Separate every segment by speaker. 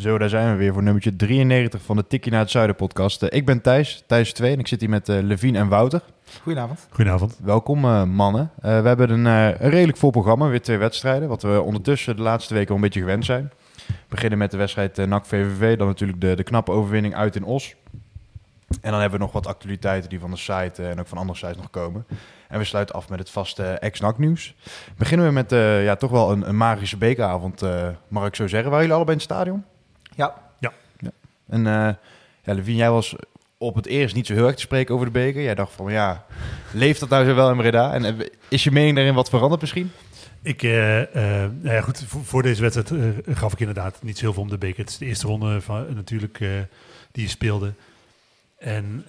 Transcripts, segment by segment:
Speaker 1: Zo, daar zijn we weer voor nummertje 93 van de Tikkie naar het Zuiden podcast. Eh, ik ben Thijs, Thijs 2 en ik zit hier met uh, Levine en Wouter.
Speaker 2: Goedenavond.
Speaker 3: Goedenavond.
Speaker 1: Welkom uh, mannen. we hebben een, een, redelijk vol programma, weer twee wedstrijden, wat we ondertussen de laatste weken al een beetje gewend zijn. We beginnen met de wedstrijd NAC-VVV, dan natuurlijk de, de knappe overwinning uit in Os. En dan hebben we nog wat actualiteiten die van de site en ook van andere sites nog komen. En we sluiten af met het vaste ex-NAC nieuws. Beginnen we met ja, toch wel een, een magische bekeravond, mag ik zo zeggen. Waren jullie allebei in het stadion?
Speaker 2: Ja.
Speaker 3: Ja.
Speaker 1: ja. En uh, ja, Levine, jij was op het eerst niet zo heel erg te spreken over de beker. Jij dacht van, ja, leeft dat nou zo wel in Breda? En uh, is je mening daarin wat veranderd misschien?
Speaker 3: Ik, uh, nou ja, goed, voor, voor deze wedstrijd gaf ik inderdaad niet zo heel veel om de beker. Het is de eerste ronde van, natuurlijk die je speelde. En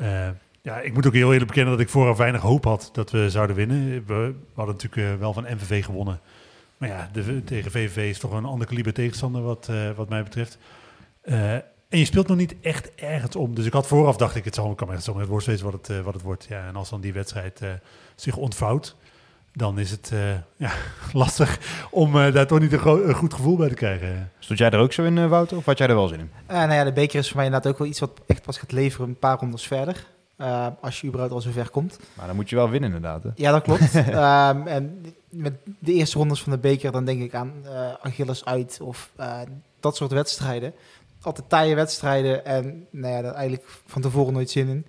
Speaker 3: ja, ik moet ook heel eerlijk bekennen dat ik vooraf weinig hoop had dat we zouden winnen. We hadden natuurlijk wel van MVV gewonnen. Maar ja, de, tegen VVV is toch een ander kaliber tegenstander wat, wat mij betreft. Uh, en je speelt nog niet echt ergens om. Dus ik had vooraf dacht ik, het zal kan echt zo het wordt steeds wat het, uh, wat het wordt. Ja, en als dan die wedstrijd uh, zich ontvouwt, dan is het ja, lastig om daar toch niet een, een, goed gevoel bij te krijgen.
Speaker 1: Stond jij er ook zo in, Wouter? Of had jij er wel zin in?
Speaker 2: nou ja, de beker is voor mij inderdaad ook wel iets wat echt pas gaat leveren een paar rondes verder. als je überhaupt al zo ver komt.
Speaker 1: Maar dan moet je wel winnen inderdaad. Hè?
Speaker 2: Ja, dat klopt. um, en met de eerste rondes van de beker, dan denk ik aan Achilles uit of dat soort wedstrijden altijd taaie wedstrijden en nou ja, daar eigenlijk van tevoren nooit zin in.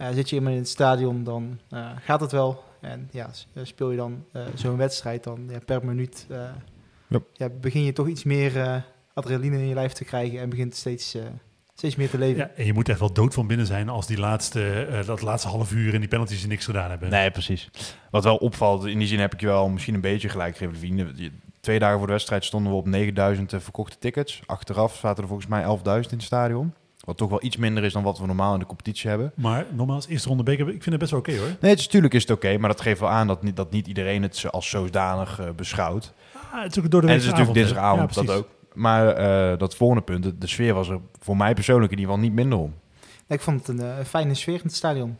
Speaker 2: Uh, zit je eenmaal in het stadion, dan uh, gaat het wel. En ja, speel je dan uh, zo'n wedstrijd, dan ja, per minuut yep. ja, begin je toch iets meer adrenaline in je lijf te krijgen en begint steeds, steeds meer te leven.
Speaker 3: Ja, en je moet echt wel dood van binnen zijn als die laatste, dat laatste half uur en die penalties niks gedaan hebben.
Speaker 1: Nee, precies. Wat wel opvalt, in die zin heb ik je wel misschien een beetje gelijk gegeven. Twee dagen voor de wedstrijd stonden we op 9000 verkochte tickets. Achteraf zaten er volgens mij 11.000 in het stadion. Wat toch wel iets minder is dan wat we normaal in de competitie hebben.
Speaker 3: Maar nogmaals, eerste ronde beker, ik vind het best wel oké hoor.
Speaker 1: Nee, het is, natuurlijk is het oké, maar dat geeft wel aan dat niet, dat niet iedereen het als zodanig uh, beschouwt.
Speaker 3: Ah, het is ook door de
Speaker 1: En het is natuurlijk dinsdagavond ja, dat ook. Maar uh, dat volgende punt, de, de, sfeer was er voor mij persoonlijk in ieder geval niet minder om.
Speaker 2: ik vond het een uh, fijne sfeer in het stadion.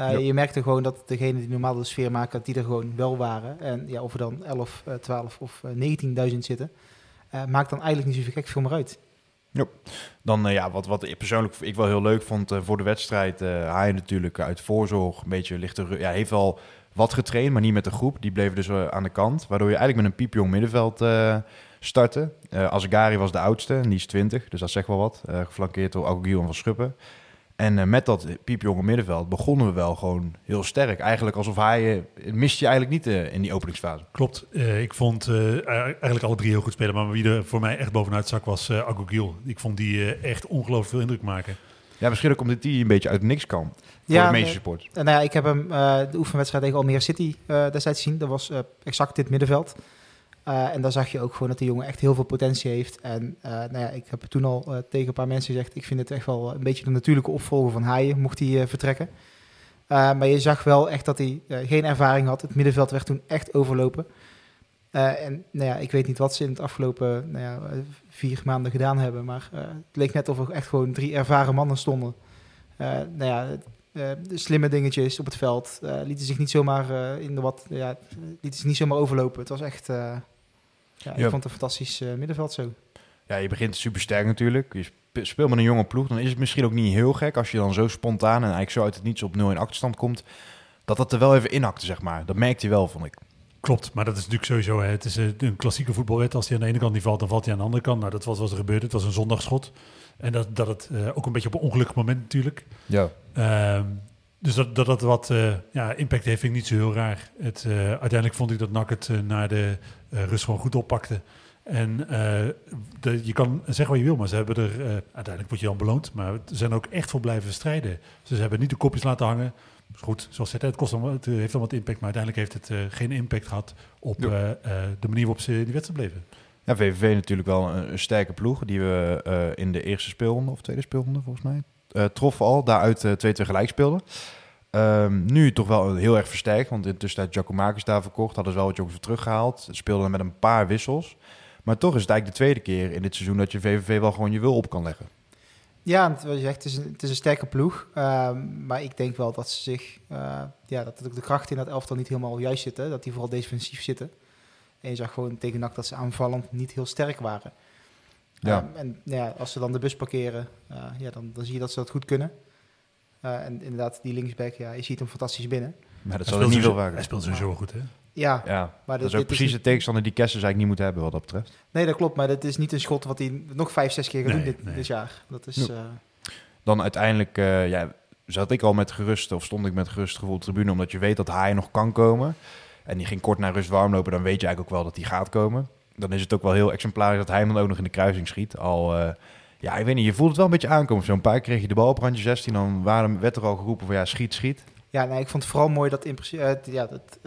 Speaker 2: Uh, ja. Je merkte gewoon dat degenen die normaal de sfeer maken, die er gewoon wel waren. En ja, of er dan 11, uh, 12 of uh, 19.000 zitten, uh, maakt dan eigenlijk niet zoveel gek veel meer uit.
Speaker 1: Ja. Dan ja, wat, wat ik persoonlijk ik wel heel leuk vond voor de wedstrijd. hij natuurlijk uit voorzorg een beetje lichte... Ja, heeft wel wat getraind, maar niet met de groep. Die bleven dus aan de kant. Waardoor je eigenlijk met een piepjong middenveld startte. Uh, was de oudste, en die is 20, dus dat zegt wel wat. geflankeerd door Agugil en Van Schuppen. En uh, met dat piepjonge middenveld begonnen we wel gewoon heel sterk. Eigenlijk alsof hij, uh, mist je eigenlijk niet uh, in die openingsfase.
Speaker 3: Klopt. ik vond eigenlijk alle drie heel goed spelen. Maar wie er voor mij echt bovenuit zak was uh, Agogil. Ik vond die echt ongelooflijk veel indruk maken.
Speaker 1: Ja, misschien ook omdat hij een beetje uit niks kan. Voor ja, de meeste support.
Speaker 2: nou ja, ik heb hem de oefenwedstrijd tegen Almere City destijds gezien. Dat was exact dit middenveld. Uh, en daar zag je ook gewoon dat die jongen echt heel veel potentie heeft. En uh, nou ja, ik heb toen al uh, tegen een paar mensen gezegd, ik vind het echt wel een beetje de natuurlijke opvolger van Haaien, mocht hij vertrekken. maar je zag wel echt dat hij geen ervaring had. Het middenveld werd toen echt overlopen. en nou ja, ik weet niet wat ze in het afgelopen nou ja, vier maanden gedaan hebben, maar het leek net of er echt gewoon drie ervaren mannen stonden. nou ja, de slimme dingetjes op het veld. lieten zich niet zomaar in de wat. Ja, lieten zich niet zomaar overlopen. Het was echt. Ik vond het een fantastisch uh, middenveld zo.
Speaker 1: Ja, je begint super sterk natuurlijk. Je speelt met een jonge ploeg. Dan is het misschien ook niet heel gek als je dan zo spontaan en eigenlijk zo uit het niets op 0 in achterstand komt. Dat dat er wel even inhakte, zeg maar. Dat merkt hij wel, vond ik.
Speaker 3: Klopt, maar dat is natuurlijk sowieso. Hè. Het is een klassieke voetbalwet. Als hij aan de ene kant niet valt, dan valt hij aan de andere kant. Nou, dat was wat er gebeurde. Het was een zondagschot. En dat, dat het uh, ook een beetje op een ongelukkig moment natuurlijk.
Speaker 1: Ja.
Speaker 3: Uh, dus dat dat, dat wat uh, ja, impact heeft, vind ik niet zo heel raar. Het, uh, uiteindelijk vond ik dat NAC het uh, naar de rust gewoon goed oppakte. En de, je kan zeggen wat je wil, maar ze hebben er... uiteindelijk word je dan beloond, maar ze zijn ook echt voor blijven strijden. Dus ze hebben niet de kopjes laten hangen. Goed, zoals het, het, kost dan, het heeft dan wat impact, maar uiteindelijk heeft het geen impact gehad op de manier waarop ze in die wedstrijd bleven.
Speaker 1: Ja, VVV natuurlijk wel een, een sterke ploeg die we in de eerste speelronde, of tweede speelronde volgens mij, troffen al. Daaruit 2-2 gelijk speelden. Ehm, nu toch wel heel erg versterkt, want in de tussentijd Giacomakis daar verkocht. Hadden ze wel wat jongens weer teruggehaald. Speelden met een paar wissels. Maar toch is het eigenlijk de tweede keer in dit seizoen dat je VVV wel gewoon je wil op kan leggen.
Speaker 2: Ja, wat je zegt, het is een, het is een sterke ploeg. Ehm, maar ik denk wel dat ze zich, uh, ja, dat ook de krachten in dat elftal niet helemaal juist zitten. Dat die vooral defensief zitten. En je zag gewoon tegen NAC dat ze aanvallend niet heel sterk waren. Ja. Um, en ja, als ze dan de bus parkeren, uh, ja, dan, dan zie je dat ze dat goed kunnen. Uh, en inderdaad, die linksback, ja, je ziet hem fantastisch binnen.
Speaker 1: Maar dat zal niet veel vaker.
Speaker 3: Hij speelt sowieso goed, hè?
Speaker 2: Ja,
Speaker 1: ja maar dat, is ook precies de tegenstander die Kessers eigenlijk niet moet hebben wat dat betreft.
Speaker 2: Nee, dat klopt. Maar dat is niet een schot wat hij nog vijf, zes keer gaat nee, doen dit, nee. dit, jaar. Dat is...
Speaker 1: Uh... Dan uiteindelijk, uh, ja, zat ik al met gerust, of stond ik met gerust gevoel tribune, omdat je weet dat hij nog kan komen. En die ging kort naar rust warm lopen, dan weet je eigenlijk ook wel dat hij gaat komen. Dan is het ook wel heel exemplarisch dat hij hem dan ook nog in de kruising schiet. Al, uh, ja, ik weet niet, je voelt het wel een beetje aankomen. Zo'n paar kreeg je de bal op randje 16, dan waren, werd er al geroepen van ja, schiet, schiet.
Speaker 2: Ja, nee, ik vond het vooral mooi dat in principe, ja, dat,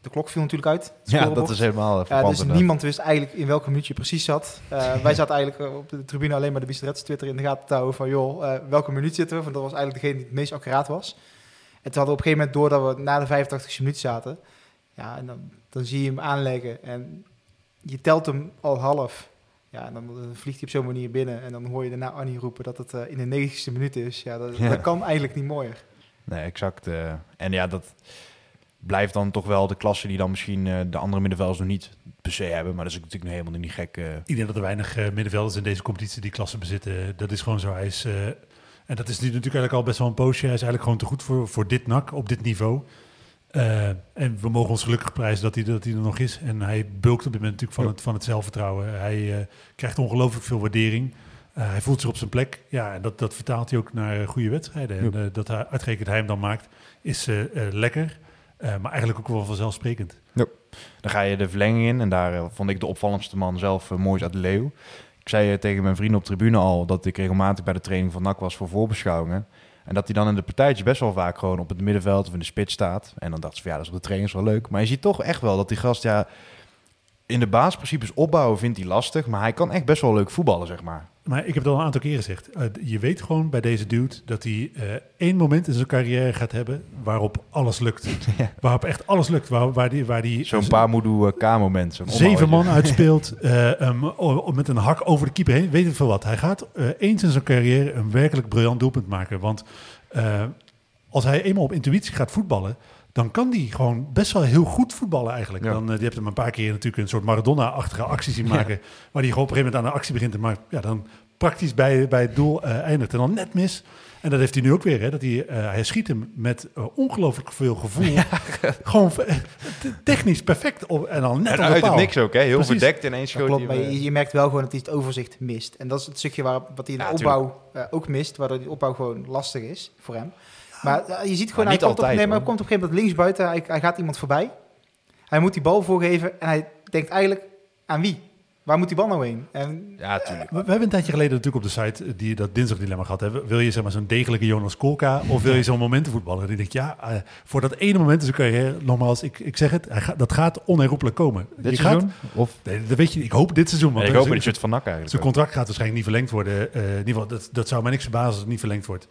Speaker 2: de klok viel natuurlijk uit.
Speaker 1: Ja, dat is helemaal
Speaker 2: uh, Dus niemand wist eigenlijk in welke minuut je precies zat. Uh, wij zaten eigenlijk op de tribune alleen maar de Bistrets Twitter in de gaten te houden van... joh, welke minuut zitten we? Want dat was eigenlijk degene die het meest accuraat was. En toen hadden we op een gegeven moment door dat we na de 85 e minuut zaten. Ja, en dan, dan zie je hem aanleggen en je telt hem al half. Ja, en dan vliegt hij op zo'n manier binnen. En dan hoor je daarna Annie roepen dat het in de 90ste minuut is. Ja dat, ja. dat kan eigenlijk niet mooier.
Speaker 1: Nee, exact. en ja, dat blijft dan toch wel de klasse die dan misschien uh, de andere middenvelders nog niet per se hebben. Maar dat is natuurlijk helemaal niet gek. Uh...
Speaker 3: Ik denk dat er weinig uh, middenvelders in deze competitie die klasse bezitten. Dat is gewoon zo. Hij is, en dat is nu natuurlijk eigenlijk al best wel een poosje. Hij is eigenlijk gewoon te goed voor, voor dit nak op dit niveau. En we mogen ons gelukkig prijzen dat hij, dat hij er nog is. En hij bulkt op dit moment natuurlijk van, het, van het zelfvertrouwen. Hij krijgt ongelooflijk veel waardering. hij voelt zich op zijn plek. Ja, en dat, dat vertaalt hij ook naar goede wedstrijden. En dat hij, uitgerekend hij hem dan maakt, is lekker. Maar eigenlijk ook wel vanzelfsprekend.
Speaker 1: Ja. Dan ga je de verlenging in en daar vond ik de opvallendste man zelf Moois Adeleu. Ik zei tegen mijn vrienden op tribune al dat ik regelmatig bij de training van NAC was voor voorbeschouwingen. En dat hij dan in de partijtje best wel vaak gewoon op het middenveld of in de spits staat. En dan dacht ze van ja, dat is op de training wel leuk. Maar je ziet toch echt wel dat die gast, ja, in de basisprincipes opbouwen vindt hij lastig. Maar hij kan echt best wel leuk voetballen, zeg maar.
Speaker 3: Maar ik heb het al een aantal keren gezegd. Uh, je weet gewoon bij deze dude dat hij uh, één moment in zijn carrière gaat hebben waarop alles lukt. Ja. Waarop echt alles lukt. Waar, waar die, waar die,
Speaker 1: Zo'n paar moedoe K-moment.
Speaker 3: Zeven man uitspeelt uh, um, met een hak over de keeper heen. Weet ik veel wat. Hij gaat eens in zijn carrière een werkelijk briljant doelpunt maken. Want als hij eenmaal op intuïtie gaat voetballen dan kan die gewoon best wel heel goed voetballen eigenlijk. Dan, uh, je hebt hem een paar keer natuurlijk een soort Maradona-achtige acties zien maken, ja. waar hij gewoon op een gegeven moment aan de actie begint maken. Ja, dan praktisch bij, bij het doel uh, eindigt en dan net mis. En dat heeft hij nu ook weer, hè, dat hij, uh, hij schiet hem met uh, ongelooflijk veel gevoel. Ja. Gewoon technisch perfect op, en dan net
Speaker 1: en uit het niks ook, hè? heel Precies. verdekt ineens
Speaker 2: schoot klopt, maar je, je, merkt wel gewoon dat hij het overzicht mist. En dat is het stukje waar, wat hij in de ja, opbouw ook mist, waardoor die opbouw gewoon lastig is voor hem. Maar uh, je ziet gewoon, hij, komt, altijd, op, nee, maar komt op een gegeven moment links buiten. Hij, hij, gaat iemand voorbij. Hij moet die bal voorgeven en hij denkt eigenlijk aan wie? Waar moet die bal nou heen? En,
Speaker 1: ja, tuurlijk.
Speaker 3: we, we, hebben een tijdje geleden natuurlijk op de site eh, die dat dinsdag dilemma gehad hebben. Wil je zeg maar zo'n degelijke Jonas Kolka of wil je zo'n momentenvoetballer? Die denkt, ja, uh, voor dat ene moment zijn carrière, nogmaals, ik, ik zeg het, ga, dat gaat onherroepelijk komen.
Speaker 1: Dit je seizoen? Gaat,
Speaker 3: of? Nee, dat weet je, ik hoop dit seizoen.
Speaker 1: Want nee, ik hoop dat je het van nak eigenlijk.
Speaker 3: Zijn contract gaat waarschijnlijk niet verlengd worden. Uh, in ieder geval, dat, dat zou mij niks verbazen als het niet verlengd wordt.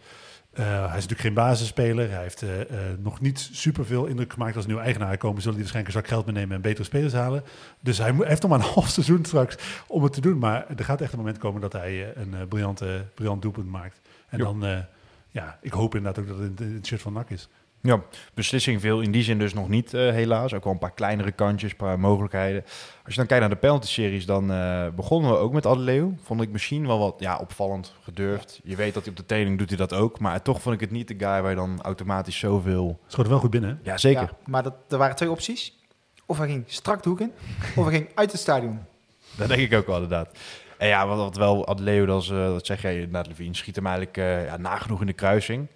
Speaker 3: Uh, hij is natuurlijk geen basisspeler. Hij heeft uh, uh, nog niet superveel indruk gemaakt. Als nieuwe eigenaar komen, zullen die waarschijnlijk een zak geld meenemen en betere spelers halen. Dus hij, heeft nog maar een half seizoen straks om het te doen. Maar er gaat echt een moment komen dat hij een briljante, briljant doelpunt maakt. En jo. dan, ja, ik hoop inderdaad ook dat het in het shirt van NAC is.
Speaker 1: Ja, beslissing veel in die zin dus nog niet, uh, helaas. Ook wel een paar kleinere kantjes, een paar mogelijkheden. Als je dan kijkt naar de penalty-series, dan uh, begonnen we ook met Adeleu. Vond ik misschien wel wat ja, opvallend gedurfd. Je weet dat hij op de training doet hij dat ook. Maar toch vond ik het niet de guy waar je dan automatisch zoveel...
Speaker 3: Schoot wel goed binnen,
Speaker 1: Ja, zeker. Ja,
Speaker 2: maar dat, er waren twee opties. Of hij ging strak de hoek in, of hij ging uit het stadion.
Speaker 1: Dat denk ik ook wel, inderdaad. En ja, wat, wat wel Adeleu, dat, is, uh, dat zeg jij inderdaad, Levine, schiet hem eigenlijk ja, nagenoeg in de kruising.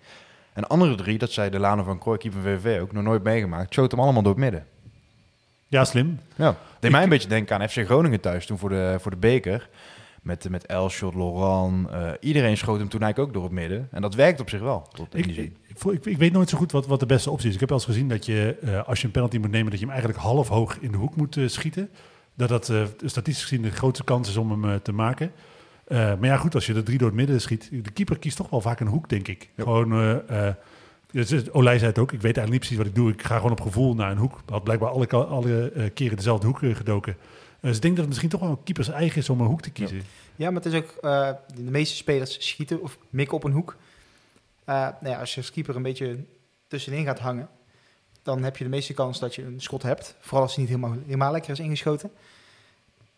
Speaker 1: En andere drie, dat zei de Lano van Krooi, keeper VVV ook, nog nooit meegemaakt. Showt hem allemaal door het midden.
Speaker 3: Ja, slim.
Speaker 1: Ja, deed ik... mij een beetje denken aan FC Groningen thuis toen voor de, voor de beker. Met, met Elshot, Laurent, uh, iedereen schoot hem toen eigenlijk ook door het midden. En dat werkt op zich wel. Tot
Speaker 3: ik, ik, ik, ik, weet nooit zo goed wat, wat de beste optie is. Ik heb wel eens gezien dat je, uh, als je een penalty moet nemen, dat je hem eigenlijk half hoog in de hoek moet uh, schieten. Dat dat statistisch gezien de grootste kans is om hem te maken. Uh, maar ja, goed, als je de drie door het midden schiet, de keeper kiest toch wel vaak een hoek, denk ik. Ja. Gewoon, uh, uh, Dus, eh, Olij zei het ook, ik weet eigenlijk niet precies wat ik doe. Ik ga gewoon op gevoel naar een hoek. Had blijkbaar alle, alle eh, keren dezelfde hoek eh, gedoken. Dus ik denk dat het misschien toch wel een keepers eigen is om een hoek te kiezen.
Speaker 2: Ja, maar het is ook... eh, de meeste spelers schieten of mikken op een hoek. Eh, nou ja, als je als keeper een beetje tussenin gaat hangen... dan heb je de meeste kans dat je een schot hebt. Vooral als hij niet helemaal, helemaal lekker is ingeschoten.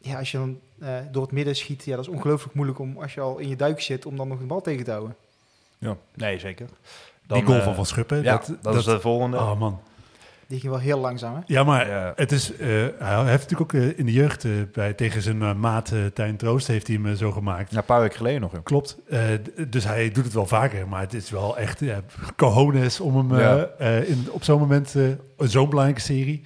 Speaker 2: Ja, als je dan eh, door het midden schiet... Ja, dat is ongelooflijk moeilijk om als je al in je duik zit... om dan nog de bal tegen te houden.
Speaker 1: Ja, nee, zeker.
Speaker 3: Die goal
Speaker 1: eh,
Speaker 3: van Van Schuppen.
Speaker 1: Ja,
Speaker 3: dat,
Speaker 1: dat, is de volgende.
Speaker 3: Oh man.
Speaker 2: Die ging wel heel langzaam, hè?
Speaker 3: Ja, maar
Speaker 1: Ja.
Speaker 3: het is, eh, hij heeft natuurlijk ook in de jeugd bij, tegen zijn maat Tijn Troost heeft hij hem zo gemaakt.
Speaker 1: Ja, een paar weken geleden nog. joh.
Speaker 3: Klopt. Eh, dus hij doet het wel vaker, maar het is wel echt cojones om hem eh,
Speaker 1: Ja.
Speaker 3: eh, in, op zo'n moment, zo'n belangrijke serie,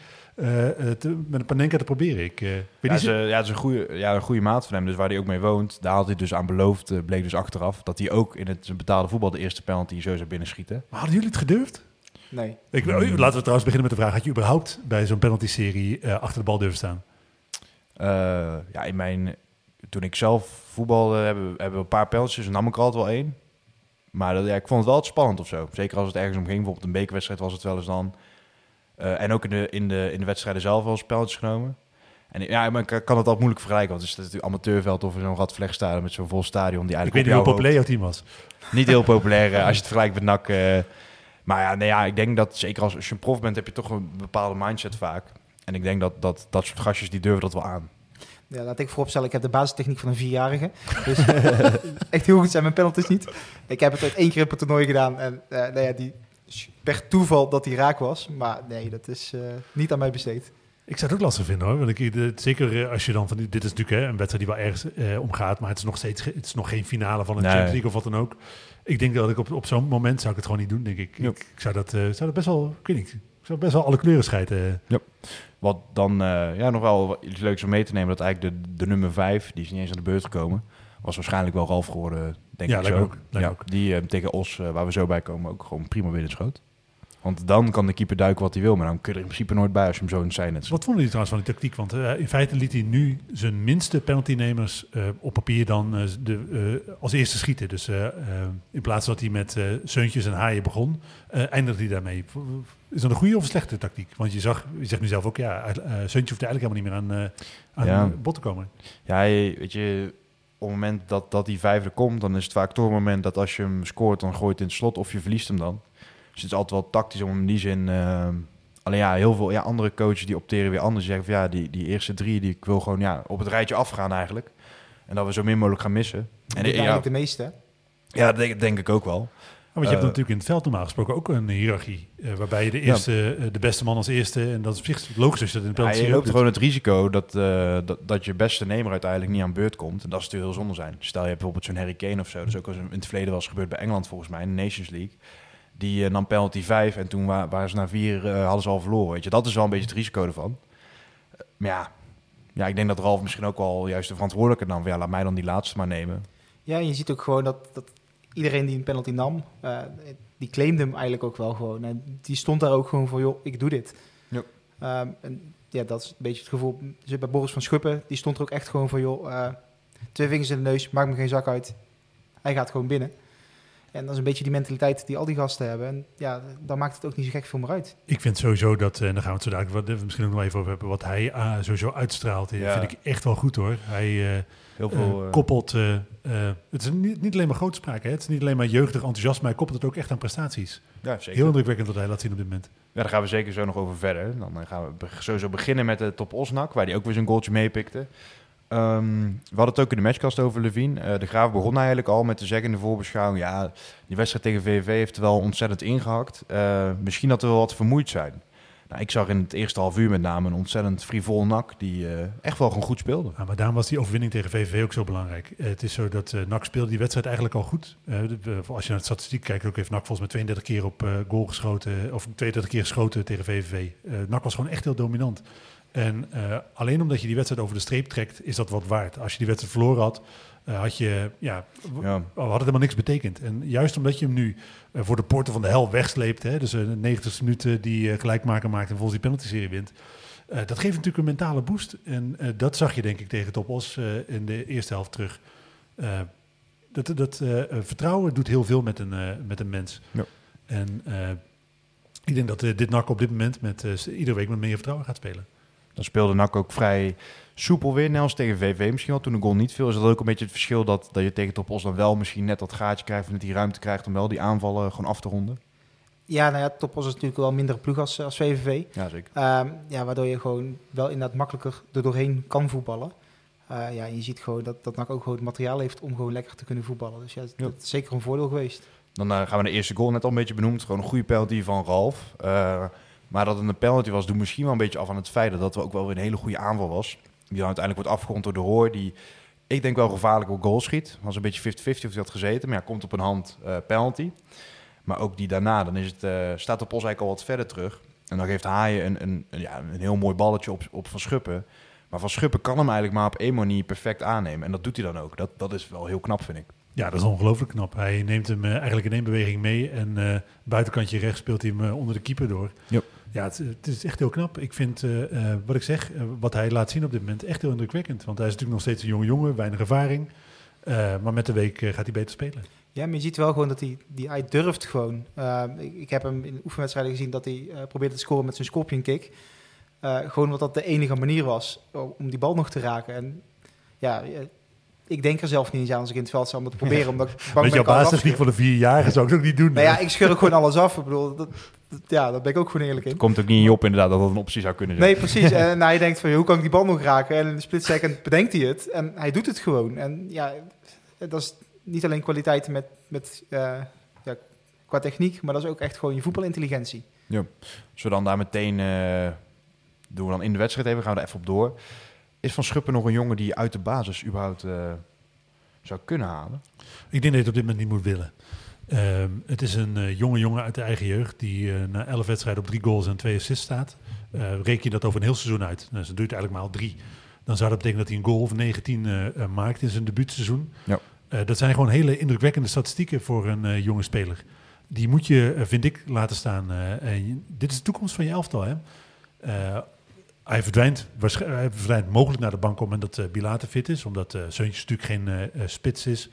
Speaker 3: te, met een Panenka te proberen. Ik eh, weet
Speaker 1: Ja,
Speaker 3: niet
Speaker 1: het is, eh, ja, het is een goede, ja, een goede maat van hem. Dus waar hij ook mee woont, daar had hij dus aan beloofd, eh, bleek dus achteraf, dat hij ook in het betaalde voetbal de eerste penalty zo zou binnenschieten.
Speaker 3: Maar hadden jullie het gedurfd?
Speaker 2: Nee.
Speaker 3: Ik,
Speaker 1: Hmm.
Speaker 3: oh, laten we trouwens beginnen met de vraag, had je überhaupt bij zo'n penalty-serie eh, achter de bal durven staan?
Speaker 1: Eh, ja, in mijn, toen ik zelf voetbalde, hebben, we- hebben we een paar penalties, en nam ik er altijd wel één. Maar dat, ja, ik vond het wel spannend of zo. Zeker als het ergens om ging, bijvoorbeeld een bekerwedstrijd was het wel eens dan. Eh, en ook in de, in, de, in de wedstrijden zelf wel eens penalties genomen. En ja, maar ik kan het altijd moeilijk vergelijken, want het is natuurlijk amateurveld of zo'n radvlechtstadion met zo'n vol stadion die
Speaker 3: Ik
Speaker 1: eigenlijk
Speaker 3: weet niet hoe populair jouw team was.
Speaker 1: niet heel populair eh, als je het vergelijkt met NAC. eh. maar ja, nee, ja, ik denk dat zeker als, als je een prof bent, heb je toch een bepaalde mindset vaak. En ik denk dat dat, dat soort gastjes, die durven dat wel aan.
Speaker 2: Ja, laat ik vooropstellen, ik heb de basistechniek van een vierjarige. Dus echt heel goed zijn mijn penalties niet. Ik heb het uit één keer op het toernooi gedaan. En eh nou ja, die, per toeval dat die raak was. Maar nee, dat is eh, niet aan mij besteed.
Speaker 3: Ik zou het ook lastig vinden hoor. Want ik, de- zeker eh, als je dan van dit is natuurlijk hè, een wedstrijd die wel ergens eh, om gaat, maar het is nog steeds het is nog geen finale van een
Speaker 1: Nee.
Speaker 3: Champions League of wat dan ook. Ik denk dat ik op, op zo'n moment zou ik het gewoon niet doen, denk ik. Ik, ik zou dat, eh, zou dat best wel, ik weet niet, ik zou best wel alle kleuren scheiden.
Speaker 1: Wat dan eh, ja, nog wel iets leuks om mee te nemen, dat eigenlijk de, de nummer 5, die is niet eens aan de beurt gekomen, was waarschijnlijk wel Ralf geworden, denk
Speaker 3: Ja,
Speaker 1: ik zo.
Speaker 3: ook,
Speaker 1: ja, Die eh, tegen Os, eh, waar we zo bij komen, ook gewoon prima binnenschoot. Want dan kan de keeper duiken wat hij wil, maar dan kun je er in principe nooit bij als je hem zo in het zijn.
Speaker 3: Wat vonden jullie trouwens van die tactiek? Want eh, in feite liet hij nu zijn minste penaltynemers op papier dan de, als eerste schieten. Dus in plaats dat hij met Seuntjes en Haaien begon, eindigde hij daarmee. Is dat een goede of een slechte tactiek? Want je, zag, je zegt nu zelf ook, ja, Seuntje hoeft eigenlijk helemaal niet meer aan, aan
Speaker 1: Ja.
Speaker 3: bod te komen.
Speaker 1: Ja, weet je, op het moment dat, dat die vijfde komt, dan is het vaak toch een moment dat als je hem scoort, dan gooit het in het slot of je verliest hem dan. Dus het is altijd wel tactisch om hem in die zin... eh, alleen ja, heel veel ja, andere coaches die opteren weer anders. Die zeggen van ja, die, die eerste drie, die ik wil gewoon ja, op het rijtje afgaan eigenlijk. En dat we zo min mogelijk gaan missen. En ja,
Speaker 2: eigenlijk de meeste.
Speaker 1: ja, dat denk, denk ik ook wel.
Speaker 3: Want je hebt
Speaker 1: Eh,
Speaker 3: natuurlijk in het veld normaal gesproken ook een hiërarchie. eh, waarbij je de, eerste, eh, de beste man als eerste, en dat is op zich logisch als je dat in de
Speaker 1: Ja, je loopt gewoon het risico dat, eh, dat, dat je beste nemer uiteindelijk niet aan beurt komt. En dat is natuurlijk heel zonde zijn. Stel je hebt bijvoorbeeld zo'n Harry Kane of zo. Dat is ook al eens in het verleden wel eens gebeurd bij Engeland volgens mij, in de Nations League. Die eh, nam penalty 5 en toen wa- waren ze na vier hadden ze al verloren. Weet je. Dat is wel een beetje het risico ervan. Maar ja, ja, ik denk dat Ralf misschien ook wel juist de verantwoordelijke nam. van, Ja, laat mij dan die laatste maar nemen.
Speaker 2: Ja, en je ziet ook gewoon dat, dat iedereen die een penalty nam, eh, die claimde hem eigenlijk ook wel gewoon. En die stond daar ook gewoon voor, joh, ik doe dit.
Speaker 1: Ja.
Speaker 2: Ehm, en ja, dat is een beetje het gevoel. Dus bij Boris van Schuppen, die stond er ook echt gewoon voor, joh, eh, twee vingers in de neus, maakt me geen zak uit. Hij gaat gewoon binnen. En dat is een beetje die mentaliteit die al die gasten hebben. En ja, dan maakt het ook niet zo gek veel meer uit.
Speaker 3: Ik vind sowieso dat, eh, en daar gaan we het zo dadelijk wat, misschien ook nog even over hebben, wat hij sowieso uitstraalt,
Speaker 1: Ja.
Speaker 3: vind ik echt wel goed hoor. Hij eh,
Speaker 1: Heel
Speaker 3: eh,
Speaker 1: veel... eh,
Speaker 3: koppelt, eh, het is niet, niet alleen maar grootspraak, hè? het is niet alleen maar jeugdig enthousiasme, maar hij koppelt het ook echt aan prestaties.
Speaker 1: ja, zeker.
Speaker 3: Heel indrukwekkend wat hij laat zien op dit moment.
Speaker 1: Ja, daar gaan we zeker zo nog over verder. Dan gaan we sowieso beginnen met de top Osnak, waar hij ook weer zijn goaltje meepikte. Ehm, we hadden het ook in de matchcast over Levine. Eh, de Graaf begon eigenlijk al met te zeggen in de voorbeschouwing... ja, die wedstrijd tegen VVV heeft er wel ontzettend ingehakt. Eh, misschien dat we wel wat vermoeid zijn. Nou, ik zag in het eerste half uur met name een ontzettend frivol nak... die eh, echt wel gewoon goed speelde.
Speaker 3: Maar daarom was die overwinning tegen VVV ook zo belangrijk. Eh, het is zo dat eh NAC speelde die wedstrijd eigenlijk al goed. Als je naar de statistiek kijkt, ook heeft NAC volgens mij 32 keer op goal geschoten, of 32 keer geschoten tegen VVV. NAC was gewoon echt heel dominant. En alleen omdat je die wedstrijd over de streep trekt, is dat wat waard. Als je die wedstrijd verloren had, eh, had je, ja,
Speaker 1: Ja.
Speaker 3: had het helemaal niks betekend. En juist omdat je hem nu eh, voor de poorten van de hel wegsleept, hè, dus een 90 minuten die eh, gelijkmaker maakt en volgens die penalty-serie wint, dat geeft natuurlijk een mentale boost. En dat zag je denk ik tegen Top Os eh, in de eerste helft terug. Dat dat vertrouwen doet heel veel met een, met een mens.
Speaker 1: Ja.
Speaker 3: En ik denk dat dit NAC op dit moment met iedere week met meer vertrouwen gaat spelen.
Speaker 1: Dan speelde NAC ook vrij soepel weer. Net als tegen VV misschien wel. Toen de goal niet viel. Is dat ook een beetje het verschil dat, dat je tegen Top Os dan wel misschien net dat gaatje krijgt. Of net die ruimte krijgt om wel die aanvallen gewoon af te ronden.
Speaker 2: Ja, nou ja, Topos is natuurlijk wel een mindere ploeg als, als VVV.
Speaker 1: Ja, zeker.
Speaker 2: Ehm, ja, waardoor je gewoon wel inderdaad makkelijker er doorheen kan voetballen. Eh, ja, en je ziet gewoon dat, dat NAC ook gewoon het materiaal heeft om gewoon lekker te kunnen voetballen. Dus ja, dat
Speaker 1: Ja.
Speaker 2: is zeker een voordeel geweest.
Speaker 1: Dan eh, gaan we naar de eerste goal net al een beetje benoemd. Gewoon een goede penalty van Ralf. Eh, maar dat het een penalty was, doet misschien wel een beetje af aan het feit dat het ook wel weer een hele goede aanval was. Die dan uiteindelijk wordt afgerond door de Hoor. Die ik denk wel gevaarlijk op goal schiet. Was een beetje 50-50 of hij had gezeten. Maar ja, komt op een hand eh, penalty. Maar ook die daarna, dan is het, eh, staat de Pos eigenlijk al wat verder terug. En dan geeft Haaien een, een, een- ja, een heel mooi balletje op, op Van Schuppen. Maar Van Schuppen kan hem eigenlijk maar op één manier perfect aannemen. En dat doet hij dan ook. Dat, dat is wel heel knap, vind ik.
Speaker 3: Ja, dat is ongelooflijk knap. Hij neemt hem eh, eigenlijk in één beweging mee. En buitenkantje rechts speelt hij hem onder de keeper door.
Speaker 1: Yep.
Speaker 3: Ja, het, het is echt heel knap. Ik vind, eh, eh, wat ik zeg, eh, wat hij laat zien op dit moment, echt heel indrukwekkend. Want hij is natuurlijk nog steeds een jonge jongen, weinig ervaring. Maar met de week gaat hij beter spelen.
Speaker 2: Ja, maar je ziet wel gewoon dat hij, die, hij durft gewoon. Ik, ik heb hem in oefenwedstrijden gezien dat hij probeerde te scoren met zijn scorpion kick. Gewoon omdat dat de enige manier was om die bal nog te raken. En ja, ik denk er zelf niet eens aan als ik in het veld sta om dat te proberen. Omdat ik bang
Speaker 3: Met jouw
Speaker 2: afscheur.
Speaker 3: van de vierjarige zou ik het ook niet doen.
Speaker 2: Nou ja, ik scheur ook gewoon alles af. Ik bedoel, dat- ja, daar ben ik ook gewoon eerlijk in.
Speaker 1: Het komt ook niet in je op inderdaad dat dat een optie zou kunnen zijn.
Speaker 2: Nee, precies. En hij denkt van, hoe kan ik die bal nog raken? En in een split second bedenkt hij het. En hij doet het gewoon. En ja, dat is niet alleen kwaliteit met, met eh, ja, qua techniek, maar dat is ook echt gewoon je voetbalintelligentie.
Speaker 1: Als we dan daar meteen eh, doen we dan in de wedstrijd even, gaan we er even op door. Is Van Schuppen nog een jongen die uit de basis überhaupt eh, zou kunnen halen?
Speaker 3: Ik denk dat je het op dit moment niet moet willen. Ehm, het is een eh, jonge jongen uit de eigen jeugd die eh, na 11 wedstrijden op drie goals en twee assists staat. Eh reken je dat over een heel seizoen uit. Nou, ze doet eigenlijk maar al drie. Dan zou dat betekenen dat hij een goal of 19 eh, eh, maakt in zijn debuutseizoen.
Speaker 1: Ja.
Speaker 3: Dat zijn gewoon hele indrukwekkende statistieken voor een jonge speler. Die moet je, vind ik, laten staan. En dit is de toekomst van je elftal. Hè? Hij verdwijnt, waarsch- hij verdwijnt mogelijk naar de bank op het moment dat Bilate fit is. Omdat Seuntjes natuurlijk geen spits is.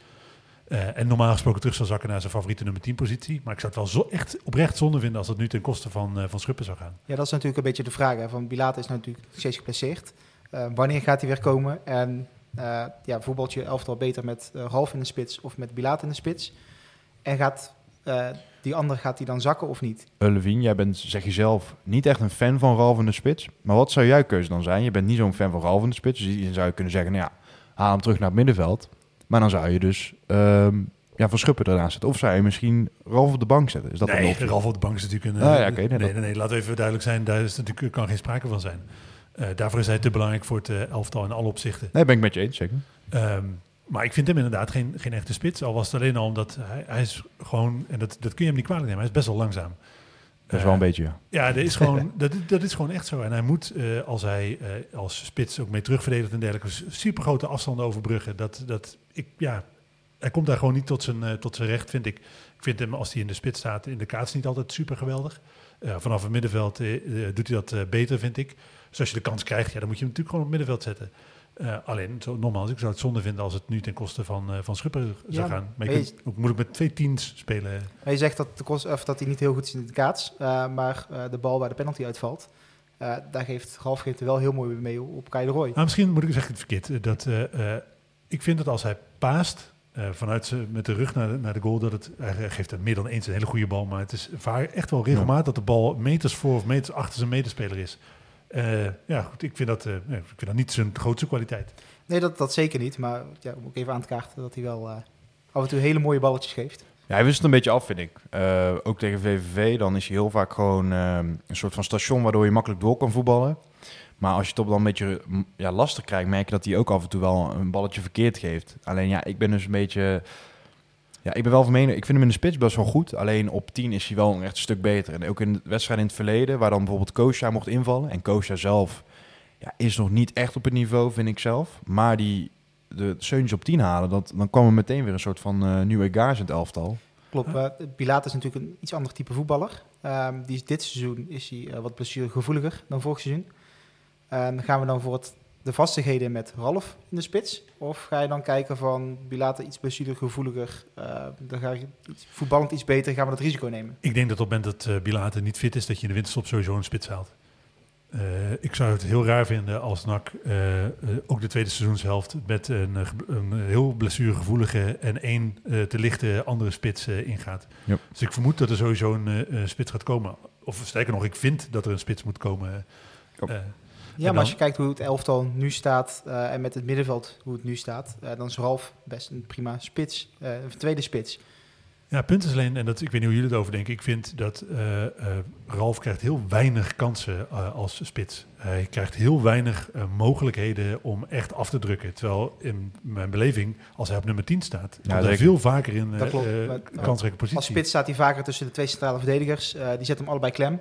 Speaker 3: Uh, en normaal gesproken terug zal zakken naar zijn favoriete nummer 10 positie. Maar ik zou het wel zo echt oprecht zonde vinden als dat nu ten koste van, uh, van Schuppen zou gaan.
Speaker 2: Ja, dat is natuurlijk een beetje de vraag. Hè. Van Bilate is natuurlijk steeds geplaceerd. Uh, wanneer gaat hij weer komen? En uh, ja, voetbalt je elftal beter met uh, Ralf in de spits of met Bilate in de spits? En gaat uh, die ander gaat hij dan zakken of niet?
Speaker 1: Levine, jij bent, zeg je zelf, niet echt een fan van Ralf in de spits. Maar wat zou jouw keuze dan zijn? Je bent niet zo'n fan van Ralf in de spits. Dus dan zou je kunnen zeggen, nou ja, haal hem terug naar het middenveld. Maar dan zou je dus um, ja, Van Schuppen ernaast zetten. Of zou je misschien Ralf op de bank zetten? Is dat
Speaker 3: nee,
Speaker 1: een
Speaker 3: Ralf op de bank is natuurlijk een...
Speaker 1: Ah, ja, okay,
Speaker 3: nee, nee, nee, we even duidelijk zijn. Daar is natuurlijk, kan geen sprake van zijn. Uh, daarvoor is hij te belangrijk voor het uh, elftal in alle opzichten.
Speaker 1: Nee, ben ik met je eens, zeker.
Speaker 3: Um, maar ik vind hem inderdaad geen, geen echte spits. Al was het alleen al omdat hij, hij is gewoon... En dat, dat kun je hem niet kwalijk nemen. Hij is best wel langzaam.
Speaker 1: Dat is wel een beetje, ja.
Speaker 3: Ja, dat is, gewoon, dat, dat is gewoon echt zo. En hij moet, uh, als hij uh, als spits ook mee terugverdedigt en dergelijke, super grote afstanden overbruggen. Dat, dat, ik, ja, hij komt daar gewoon niet tot zijn, uh, tot zijn recht, vind ik. Ik vind hem, als hij in de spits staat, in de kaats niet altijd super geweldig. Uh, vanaf het middenveld uh, doet hij dat beter, vind ik. Dus als je de kans krijgt, ja, dan moet je hem natuurlijk gewoon op het middenveld zetten. Alleen, zo, nogmaals, ik zou het zonde vinden als het nu ten koste van, van zou
Speaker 2: Ja,
Speaker 3: gaan. Maar je ook moeilijk met twee teams spelen.
Speaker 2: Je zegt dat, de kost, of dat hij niet heel goed is in de kaats, maar de bal waar de penalty uitvalt, daar geeft Ralf geeft er wel heel mooi mee op Kai de Roy.
Speaker 3: Nou, misschien moet ik zeggen het verkeerd. Dat, ik vind dat als hij paast, vanuit ze, met de rug naar de, naar de goal, dat het, hij geeft het meer dan eens een hele goede bal, maar het is vaak echt wel regelmatig ja. dat de bal meters voor of meters achter zijn medespeler is. Uh, ja, goed, ik vind, dat, uh, ik vind dat niet zijn grootste kwaliteit.
Speaker 2: Nee, dat, dat zeker niet. Maar ja, om ook even aan te kaarten dat hij wel uh, af en toe hele mooie balletjes geeft.
Speaker 1: Ja, hij wist het een beetje af, vind ik. Uh, ook tegen VVV, dan is hij heel vaak gewoon uh, een soort van station waardoor je makkelijk door kan voetballen. Maar als je het op dan een beetje ja, lastig krijgt, merk je dat hij ook af en toe wel een balletje verkeerd geeft. Alleen ja, ik ben dus een beetje... Ja, ik ben wel van mening, ik vind hem in de spits best wel goed. Alleen op 10 is hij wel een echt stuk beter. En ook in de wedstrijd in het verleden, waar dan bijvoorbeeld Koosja mocht invallen. En Koosja zelf ja, is nog niet echt op het niveau, vind ik zelf. Maar die de Seuntjes op 10 halen, dat, dan kwam er meteen weer een soort van uh, nieuwe gaars in het elftal.
Speaker 2: Klopt, uh, Pilaat is natuurlijk een iets ander type voetballer. Um, die is dit seizoen is hij uh, wat blessuregevoeliger dan vorig seizoen. En gaan we dan voor het, de de vastigheden met Ralf in de spits? Of ga je dan kijken van Bilate iets blessuregevoeliger, uh, dan ga je iets, voetballend iets beter, gaan we dat risico nemen?
Speaker 3: Ik denk dat op het moment dat uh, Bilate niet fit is, dat je in de winterstop sowieso een spits haalt. Uh, ik zou het heel raar vinden als NAC uh, uh, ook de tweede seizoenshelft met een, een heel blessuregevoelige en één te lichte andere spits ingaat. Yep. Dus ik vermoed dat er sowieso een spits gaat komen. Of sterker nog, ik vind dat er een spits moet komen.
Speaker 2: Yep. Ja, maar als je kijkt hoe het elftal nu staat uh, en met het middenveld hoe het nu staat, uh, dan is Ralf best een prima spits, uh, een tweede spits.
Speaker 3: Ja, punt is alleen, en dat, ik weet niet hoe jullie het over denken, ik vind dat Ralf krijgt heel weinig kansen als spits. Hij krijgt heel weinig mogelijkheden om echt af te drukken. Terwijl in mijn beleving, als hij op nummer 10 staat, ja, hij veel vaker in kansrijke positie.
Speaker 2: Als spits staat hij vaker tussen de twee centrale verdedigers. die zetten hem allebei klem.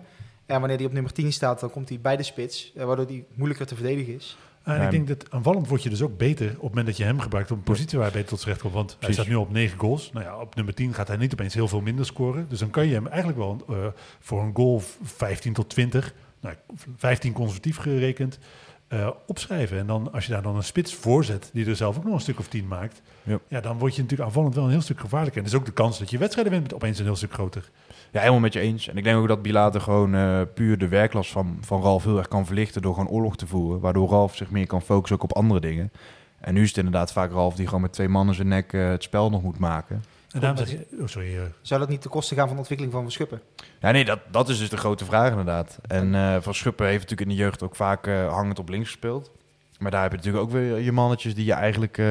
Speaker 2: En wanneer hij op nummer 10 staat, dan komt hij bij de spits, eh, waardoor hij moeilijker te verdedigen is.
Speaker 3: En ik denk dat aanvallend word je dus ook beter op het moment dat je hem gebruikt op een positie waar hij beter tot zijn recht komt. Want hij staat nu op 9 goals. Nou ja, op nummer 10 gaat hij niet opeens heel veel minder scoren. Dus dan kan je hem eigenlijk wel uh, voor een goal 15 tot 20, nou, 15 conservatief gerekend, uh, opschrijven. En dan als je daar dan een spits voor zet, die er zelf ook nog een stuk of 10 maakt, ja. ja dan word je natuurlijk aanvallend wel een heel stuk gevaarlijker. En dus ook de kans dat je wedstrijden wint opeens een heel stuk groter.
Speaker 1: Ja, helemaal met je eens. En ik denk ook dat Bilater gewoon uh, puur de werklast van, van Ralf heel erg kan verlichten door gewoon oorlog te voeren. Waardoor Ralf zich meer kan focussen ook op andere dingen. En nu is het inderdaad vaak Ralf die gewoon met twee mannen zijn nek uh, het spel nog moet maken.
Speaker 3: En daarom zeg je, oh sorry. Uh.
Speaker 2: Zou dat niet ten koste gaan van de ontwikkeling van Van Schuppen?
Speaker 1: Ja, nee, dat, dat is dus de grote vraag inderdaad. En uh, Van Schuppen heeft natuurlijk in de jeugd ook vaak uh, hangend op links gespeeld. Maar daar heb je natuurlijk ook weer je mannetjes die, je eigenlijk, die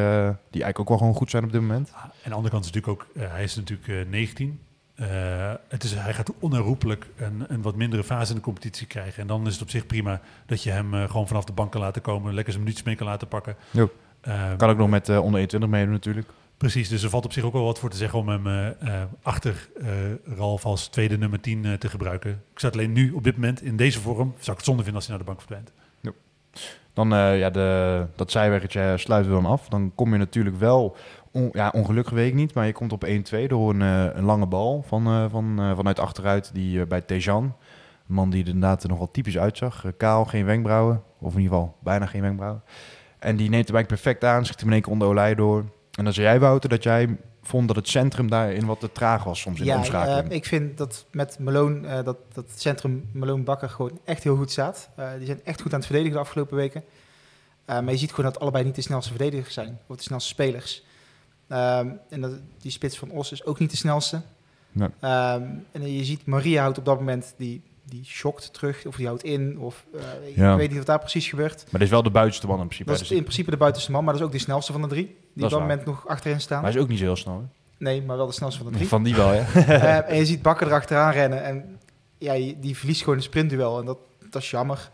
Speaker 1: eigenlijk ook wel gewoon goed zijn op dit moment.
Speaker 3: Ah, en aan de andere kant is natuurlijk ook, hij is natuurlijk 19. Uh, het is, hij gaat onherroepelijk een, een, wat mindere fase in de competitie krijgen. En dan is het op zich prima dat je hem uh, gewoon vanaf de bank kan laten komen. Lekker zijn minuutjes mee kan laten pakken.
Speaker 1: Uh, kan ook nog met onder 21 meedoen natuurlijk.
Speaker 3: Precies, dus er valt op zich ook wel wat voor te zeggen om hem achter Ralf als tweede nummer 10 te gebruiken. Ik het alleen nu op dit moment in deze vorm, zou ik het zonde vinden als hij naar de bank verdwijnt.
Speaker 1: Dan ja, de, dat zijweggetje sluiten we dan af. Dan kom je natuurlijk wel ja, ongelukkig weet ik niet, maar je komt op 1-2 door een, een lange bal van, van, vanuit achteruit die, bij Tejan. Een man die er inderdaad er nogal typisch uitzag. kaal, geen wenkbrauwen, of in ieder geval bijna geen wenkbrauwen. En die neemt hem eigenlijk perfect aan, schiet hem in één keer onder Olij door. En dan zei jij, Wouter, dat jij vond dat het centrum daarin wat te traag was soms in ja, de omschakeling.
Speaker 2: ik vind dat met Malone, dat, dat het centrum Malone-Bakker gewoon echt heel goed staat. die zijn echt goed aan het verdedigen de afgelopen weken. maar je ziet gewoon dat allebei niet de snelste verdedigers zijn, of de snelste spelers. Um, en dat, die spits van Os is ook niet de snelste. Nee. Um, en je ziet Maria houdt op dat moment die, die shockt terug, of die houdt in, of uh, ja. ik weet niet wat daar precies gebeurt.
Speaker 1: Maar dat is wel de buitenste man in principe.
Speaker 2: Dat is in principe de buitenste man, maar dat is ook de snelste van de drie. Die op dat moment nog achterin staan.
Speaker 1: Maar hij is ook niet zo heel snel. Hè?
Speaker 2: Nee, maar wel de snelste van de drie.
Speaker 1: Van die wel, ja.
Speaker 2: uh, en je ziet Bakker erachteraan rennen en ja, die verliest gewoon een sprintduel en dat, dat is jammer.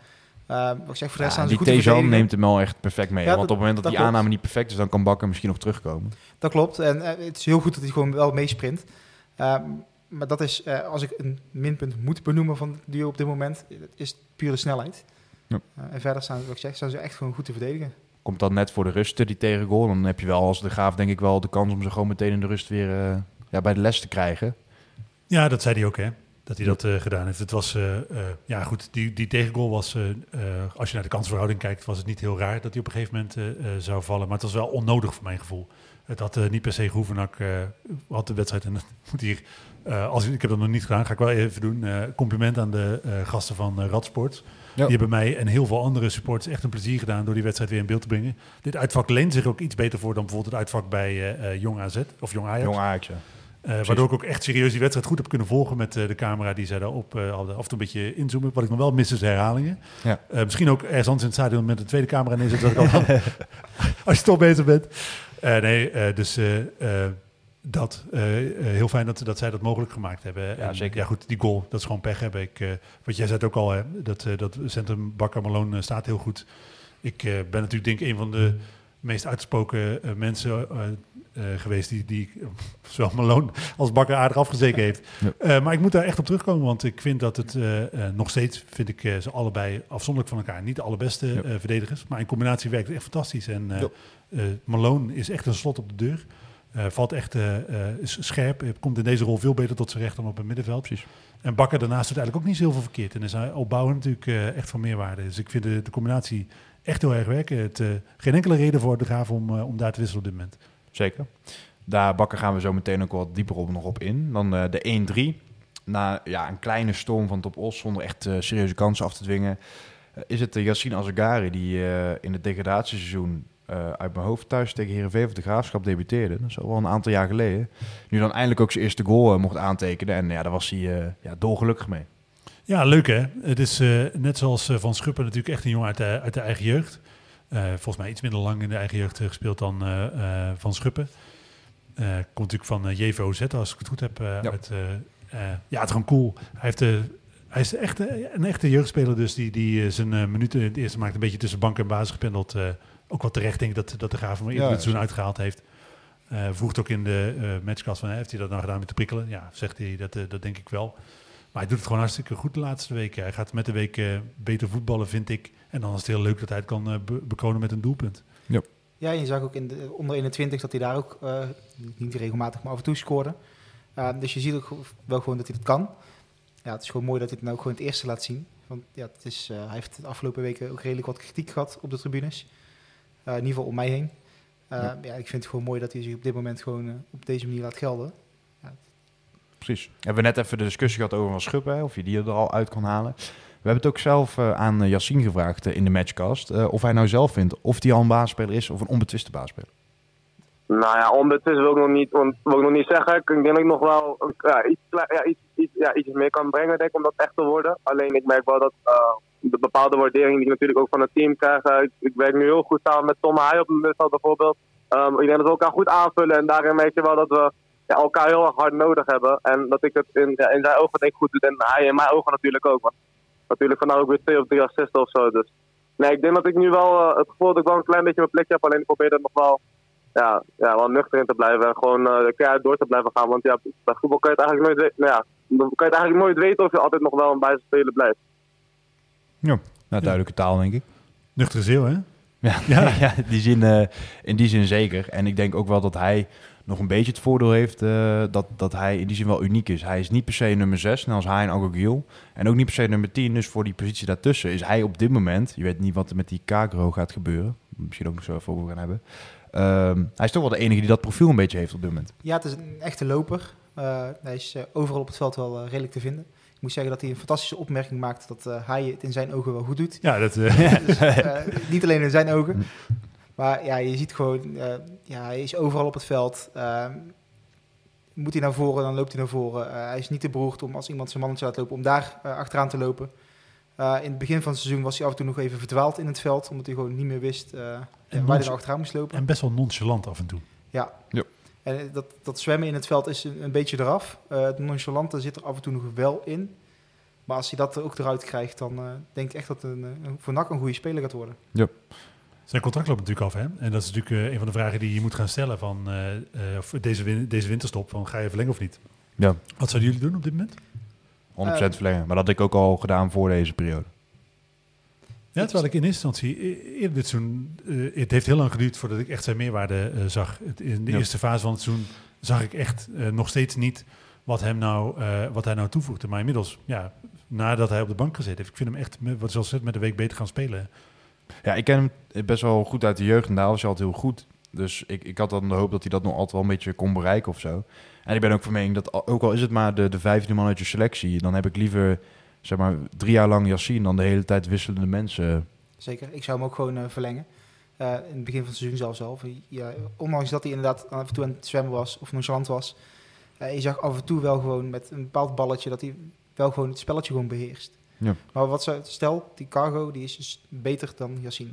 Speaker 2: Uh, ik zeg, voor de rest ja,
Speaker 1: die Tejan neemt hem wel echt perfect mee. want op het moment dat, die aanname niet perfect is, dan kan Bakker misschien nog terugkomen.
Speaker 2: Dat klopt. En uh, het is heel goed dat hij gewoon wel meesprint. Uh, maar dat is, eh, als ik een minpunt moet benoemen van het duo op dit moment, is pure snelheid. Ja. en verder staan, wat ik zeg, staan ze echt gewoon goed te verdedigen.
Speaker 1: Komt dat net voor de rust, die tegengoal? Dan heb je wel als de Graaf denk ik wel de kans om ze gewoon meteen in de rust weer ja, bij de les te krijgen.
Speaker 3: Ja, dat zei hij ook, hè? Dat hij dat uh, gedaan heeft. Het was, uh, uh, ja goed, die, die tegengoal was, als je naar de kansverhouding kijkt, was het niet heel raar dat hij op een gegeven moment zou vallen. Maar het was wel onnodig voor mijn gevoel. Het had niet per se Groevenak, had de wedstrijd, en moet hier, als, ik heb dat nog niet gedaan, ga ik wel even doen. compliment aan de gasten van Radsport. Ja. Die hebben mij en heel veel andere supporters echt een plezier gedaan door die wedstrijd weer in beeld te brengen. Dit uitvak leent zich ook iets beter voor dan bijvoorbeeld het uitvak bij Jong AZ of Jong Ajax.
Speaker 1: Jong Ajax, ja.
Speaker 3: Uh, waardoor ik ook echt serieus die wedstrijd goed heb kunnen volgen met uh, de camera die zij daarop uh, hadden. Af en toe een beetje inzoomen. Wat ik nog wel mis is herhalingen. Ja. misschien ook ergens anders in het stadion met een tweede camera neerzetten. Dat ik als je toch bezig bent. nee, dus dat. heel fijn dat, dat zij dat mogelijk gemaakt hebben. Ja, en, zeker. Ja, goed, die goal, dat is gewoon pech hebben. Ik, wat jij zei ook al, hè, dat, dat centrum Bakker Malone staat heel goed. Ik ben natuurlijk denk ik een van de meest uitgesproken mensen uh, geweest die, die zowel Malone als Bakker aardig afgezeken heeft. Ja. Uh, maar ik moet daar echt op terugkomen, want ik vind dat het uh, nog steeds, vind ik ze allebei afzonderlijk van elkaar, niet de allerbeste ja. verdedigers. Maar in combinatie werkt het echt fantastisch. En Malone is echt een slot op de deur. valt echt scherp, komt in deze rol veel beter tot zijn recht dan op het middenveld. Precies. En Bakker daarnaast doet eigenlijk ook niet zoveel verkeerd. En is hij opbouwen natuurlijk echt van meerwaarde. Dus ik vind de, de combinatie echt heel erg werken. Het, eh, geen enkele reden voor de Graaf om, eh, om daar te wisselen op dit moment.
Speaker 1: Zeker. Daar bakken gaan we zo meteen ook wat dieper op nog op in. Dan eh, de 1-3. Na ja, een kleine storm van Top Os zonder echt eh, serieuze kansen af te dwingen. eh, is het Yassine Azagari die in het degradatieseizoen uit mijn hoofd thuis tegen Heerenveen of de Graafschap debuteerde. Dat is al wel een aantal jaar geleden. Nu dan eindelijk ook zijn eerste goal mocht aantekenen. En ja, daar was hij ja, dolgelukkig mee.
Speaker 3: Ja, leuk hè. Het is net zoals Van Schuppen natuurlijk echt een jongen uit de, uit de eigen jeugd. Eh, volgens mij iets minder lang in de eigen jeugd eh, gespeeld dan eh, Van Schuppen. Komt natuurlijk van uh, JVOZ, als ik het goed heb.
Speaker 1: Ja.
Speaker 3: uit, ja, het is gewoon cool. Hij, heeft, eh, hij is echt een echte jeugdspeler, dus die, die zijn minuten in het eerste maakt een beetje tussen bank en basis gependeld. eh, ook wel terecht denk ik dat, dat de Graaf hem eerder
Speaker 1: Ja,
Speaker 3: dit seizoen uitgehaald heeft. Vroegt ook in de matchcast van, heeft hij dat nou gedaan met te prikkelen? Ja, zegt hij, dat, dat denk ik wel. Maar hij doet het gewoon hartstikke goed de laatste weken. Hij gaat met de week eh, beter voetballen, vind ik. En dan is het heel leuk dat hij het kan be- bekronen met een doelpunt.
Speaker 2: Ja, en je zag ook in de onder 21 dat hij daar ook eh, niet regelmatig, maar af en toe scoorde. Uh, dus je ziet ook wel gewoon dat hij dat kan. Ja, het is gewoon mooi dat hij het nou ook gewoon het eerste laat zien. Want ja, het is, uh, hij heeft de afgelopen weken ook redelijk wat kritiek gehad op de tribunes. Uh, in ieder geval om mij heen. Uh, ja. ja. ik vind het gewoon mooi dat hij zich op dit moment gewoon uh, op deze manier laat gelden.
Speaker 1: Precies. We hebben net even de discussie gehad over Van Schuppen, of je die er al uit kan halen. We hebben het ook zelf uh, aan Yassine gevraagd uh, in de matchcast. Of hij nou zelf vindt of hij al een baasspeler is of een onbetwiste baasspeler.
Speaker 4: Nou ja, onbetwist wil ik nog niet, wil ik nog niet zeggen. Ik denk dat ik nog wel ja, iets, ja, iets, iets, ja, iets meer kan brengen denk ik, om dat echt te worden. Alleen ik merk wel dat de bepaalde waardering die ik natuurlijk ook van het team krijg. Ik, werk nu heel goed samen met Tom Heij op het middenveld bijvoorbeeld. Um, ik denk dat we elkaar goed aanvullen en daarin merk je wel dat we ja, elkaar heel erg hard nodig hebben. En dat ik het in, ja, in zijn ogen denk ik goed doe en hij in mijn ogen natuurlijk ook. Maar natuurlijk vandaag ook weer twee of drie assisten of zo. Dus nee, ik denk dat ik nu wel uh, het gevoel dat ik wel een klein beetje mijn plekje heb. Alleen ik probeer er nog wel, ja, ja, wel nuchter in te blijven. En gewoon uh, keihard door te blijven gaan. Want ja, bij voetbal kan je het eigenlijk nooit, nou ja, dan kan je het eigenlijk nooit weten of je altijd nog wel een bijspeler blijft.
Speaker 1: Ja, nou, duidelijke taal denk ik.
Speaker 3: Nuchtere ziel, hè?
Speaker 1: Ja, ja. ja die zin, uh, in die zin zeker. En ik denk ook wel dat hij nog een beetje het voordeel heeft uh, dat, dat hij in die zin wel uniek is. Hij is niet per se nummer 6, net als hij en Agogiel. En ook niet per se nummer 10. Dus voor die positie daartussen is hij op dit moment... Je weet niet wat er met die Kagro gaat gebeuren. Misschien ook nog zo over gaan hebben. Um, hij is toch wel de enige die dat profiel een beetje heeft op dit moment.
Speaker 2: Ja, het is een echte loper. Uh, hij is uh, overal op het veld wel uh, redelijk te vinden. Ik moet zeggen dat hij een fantastische opmerking maakt dat uh, hij het in zijn ogen wel goed doet.
Speaker 3: Ja, dat...
Speaker 2: dus, niet alleen in zijn ogen. Maar ja, je ziet gewoon, uh, ja, hij is overal op het veld. Uh, moet hij naar voren, dan loopt hij naar voren. Uh, hij is niet te beroerd om als iemand zijn mannetje laat lopen, om daar uh, achteraan te lopen. Uh, in het begin van het seizoen was hij af en toe nog even verdwaald in het veld, omdat hij gewoon niet meer wist uh, waar hij achteraan moest lopen.
Speaker 3: En best wel nonchalant af en toe.
Speaker 2: Ja.
Speaker 1: ja.
Speaker 2: En dat, dat zwemmen in het veld is een, een beetje eraf. Uh, het nonchalante zit er af en toe nog wel in. Maar als hij dat er ook eruit krijgt, dan uh, denk ik echt dat een, een, voor NAC een goede speler gaat worden.
Speaker 1: Ja.
Speaker 3: Zijn contract loopt natuurlijk af, hè? En dat is natuurlijk uh, een van de vragen die je moet gaan stellen van uh, deze, win deze winterstop. Van, ga je verlengen of niet?
Speaker 1: Ja.
Speaker 3: Wat zouden jullie doen op dit moment?
Speaker 1: 100% verlengen. Maar dat had ik ook al gedaan voor deze periode.
Speaker 3: Ja, terwijl ik in eerste instantie, eerder dit seizoen, uh, het heeft heel lang geduurd voordat ik echt zijn meerwaarde uh, zag. Het, in de ja. eerste fase van het seizoen zag ik echt uh, nog steeds niet wat, hem nou, wat hij nou toevoegde. Maar inmiddels, ja, nadat hij op de bank gezeten heeft, ik vind hem echt, wat zoals het met de week beter gaan spelen.
Speaker 1: Ja, ik ken hem best wel goed uit de jeugd en daar was hij altijd heel goed. Dus ik, ik had dan de hoop dat hij dat nog altijd wel een beetje kon bereiken of zo. En ik ben ook van mening dat, ook al is het maar de, de vijfde man uit je selectie, dan heb ik liever zeg maar, drie jaar lang Yassine dan de hele tijd wisselende mensen.
Speaker 2: Zeker, ik zou hem ook gewoon uh, verlengen. Uh, in het begin van het seizoen zelfs al. Ja, ondanks dat hij inderdaad af en toe aan het zwemmen was of nonchalant was. Uh, je zag af en toe wel gewoon met een bepaald balletje dat hij wel gewoon het spelletje gewoon beheerst.
Speaker 1: Ja.
Speaker 2: Maar wat zou, stel, die cargo die is dus beter dan Yassine.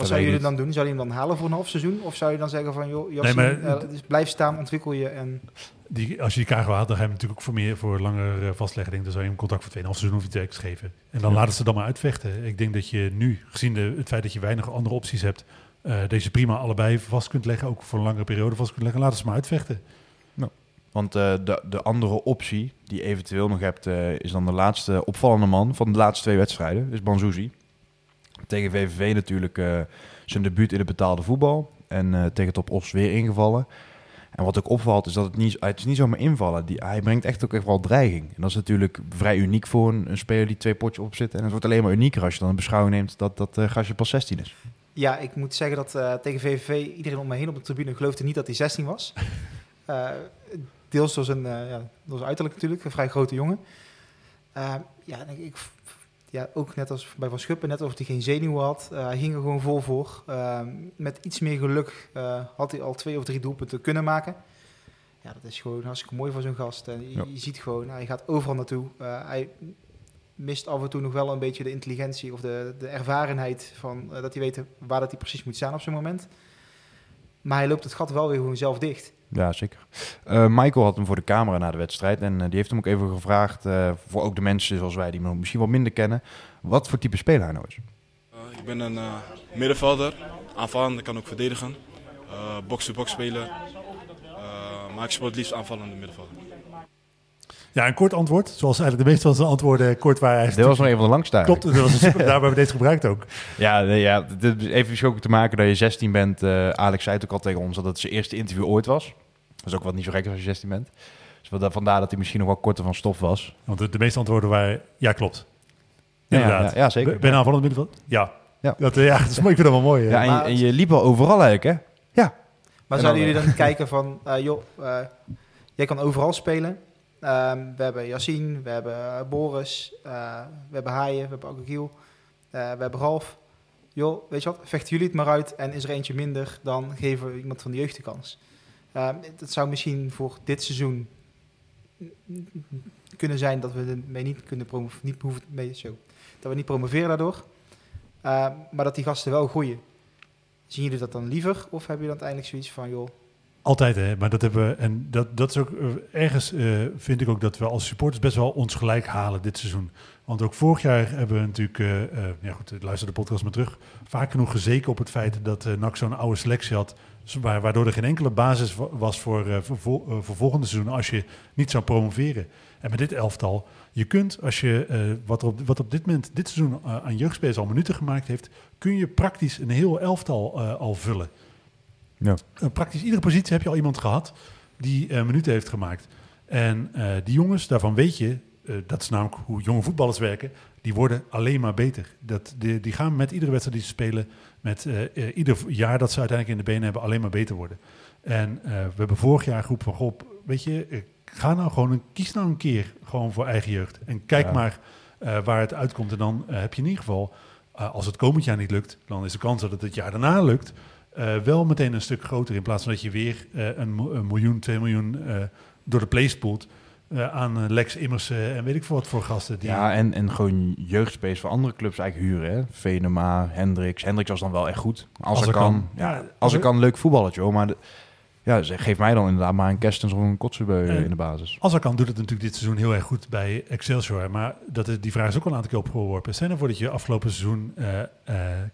Speaker 2: Wat zou jullie dan doen? Zou je hem dan halen voor een half seizoen? Of zou je dan zeggen van, joh, Yassine, nee, maar, uh, dus blijf staan, ontwikkel je en...
Speaker 3: Die, als je die cargo haalt, dan ga je hem natuurlijk ook voor meer voor langer uh, vastleggen. Denk, dan zou je hem contact voor 2,5 seizoen of iets geven. En dan ja. laten ze dan maar uitvechten. Ik denk dat je nu, gezien de, het feit dat je weinig andere opties hebt, uh, deze prima allebei vast kunt leggen. Ook voor een langere periode vast kunt leggen. Laten ze maar uitvechten.
Speaker 1: Want uh, de, de andere optie die je eventueel nog hebt, uh, is dan de laatste opvallende man van de laatste twee wedstrijden. Is Banzuzi. Tegen VVV natuurlijk uh, zijn debuut in het betaalde voetbal. En tegen Top Os weer ingevallen. En wat ook opvalt is dat het niet, het is niet zomaar invallen. Die, hij brengt echt ook echt wel dreiging. En dat is natuurlijk vrij uniek voor een, een speler die twee potjes opzit. En het wordt alleen maar unieker als je dan een beschouwing neemt dat dat gastje pas 16 is.
Speaker 2: Ja, ik moet zeggen dat tegen VVV iedereen om me heen op de tribune geloofde niet dat hij 16 was. deels door zijn, ja, door zijn uiterlijk natuurlijk, een vrij grote jongen. ja, ik, ja, ook net als bij Van Schuppen, net of hij geen zenuwen had. Uh, hij ging er gewoon vol voor. Uh, met iets meer geluk uh, had hij al twee of drie doelpunten kunnen maken. Ja, dat is gewoon hartstikke mooi voor zo'n gast. En je, ja. je, ziet gewoon, hij gaat overal naartoe. hij mist af en toe nog wel een beetje de intelligentie of de, de ervarenheid van dat hij weet waar dat hij precies moet staan op zo'n moment. Maar hij loopt het gat wel weer gewoon zelf dicht.
Speaker 1: Ja, zeker. Uh, Michael had hem voor de camera na de wedstrijd. En uh, die heeft hem ook even gevraagd, uh, voor ook de mensen zoals wij die hem misschien wat minder kennen, wat voor type speler hij nou is.
Speaker 5: ik ben een middenvelder, aanvallend, kan ook verdedigen. Box-to-box spelen. maar ik speel het liefst aanvallende middenvelder.
Speaker 3: Ja, een kort antwoord. Zoals eigenlijk de meeste van zijn antwoorden kort waren.
Speaker 1: Dit was nog een van de langste.
Speaker 3: Klopt, dat was super, daar hebben we deze gebruikt ook.
Speaker 1: Ja, nee, ja dit even ook te maken dat je 16 bent. Uh, Alex zei het ook al tegen ons dat het zijn eerste interview ooit was. Dat is ook wat niet zo gek als je 16 bent. Dus vandaar dat hij misschien nog wel korter van stof was.
Speaker 3: Want de, de meeste antwoorden waren, ja klopt.
Speaker 1: Inderdaad. Ja, ja, ja zeker.
Speaker 3: Ben je aanvallend middenveld? Ja. Ja. Dat, ja, dat is mooi. Ik vind dat wel mooi.
Speaker 1: Ja, en, je, en je liep al overal eigenlijk, hè? Ja.
Speaker 2: Maar zouden jullie dan kijken van, uh, joh, uh, jij kan overal spelen. Um, we hebben Yassine, we hebben Boris, uh, we hebben Haaien, we hebben Agogiel, uh, we hebben Ralf. Joh, weet je wat, vechten jullie het maar uit en is er eentje minder, dan geven we iemand van de jeugd de kans. Dat zou misschien voor dit seizoen kunnen zijn dat we ermee niet kunnen promoveren, niet mee, zo, dat we niet promoveren daardoor, uh, maar dat die gasten wel groeien. Zien jullie dat dan liever of hebben jullie dan uiteindelijk zoiets van, joh,
Speaker 3: altijd, hè? maar dat hebben we. En dat, dat is ook uh, ergens, uh, vind ik ook dat we als supporters best wel ons gelijk halen dit seizoen. Want ook vorig jaar hebben we natuurlijk, uh, ja goed, luister de podcast maar terug, vaak genoeg gezeken op het feit dat NAC zo'n oude selectie had, waardoor er geen enkele basis was voor, voor, voor, volgende seizoen als je niet zou promoveren. En met dit elftal, je kunt, als je wat, op, wat op dit moment, dit seizoen aan jeugdspelers al minuten gemaakt heeft, kun je praktisch een heel elftal al vullen. Ja. Uh, praktisch iedere positie heb je al iemand gehad die uh, minuten heeft gemaakt. En uh, die jongens, daarvan weet je, dat is namelijk hoe jonge voetballers werken, die worden alleen maar beter. Dat, die, die gaan met iedere wedstrijd die ze spelen, met ieder jaar dat ze uiteindelijk in de benen hebben, alleen maar beter worden. En we hebben vorig jaar groep van, goh, weet je, ga nou gewoon, een, kies nou een keer gewoon voor eigen jeugd. En kijk ja. maar waar het uitkomt. En dan heb je in ieder geval, als het komend jaar niet lukt, dan is de kans dat het het jaar daarna lukt. Uh, wel meteen een stuk groter. In plaats van dat je weer uh, een, een, miljoen, twee miljoen uh, door de play spoelt. aan Lex Immers en weet ik veel wat voor gasten. Die...
Speaker 1: Ja, en, en gewoon jeugdspace voor andere clubs eigenlijk huren. Hè? Venema, Hendricks. Hendricks was dan wel echt goed. Als, als er kan. ja, als er kan, leuk voetballetje hoor. Maar de, ja, geef mij dan inderdaad maar een Kerstens of een Kotzebue in de basis.
Speaker 3: Als kan, doet het natuurlijk dit seizoen heel erg goed bij Excelsior. Maar dat is, die vraag is ook al een aantal keer opgeworpen. Zijn ervoor dat je afgelopen seizoen uh, uh,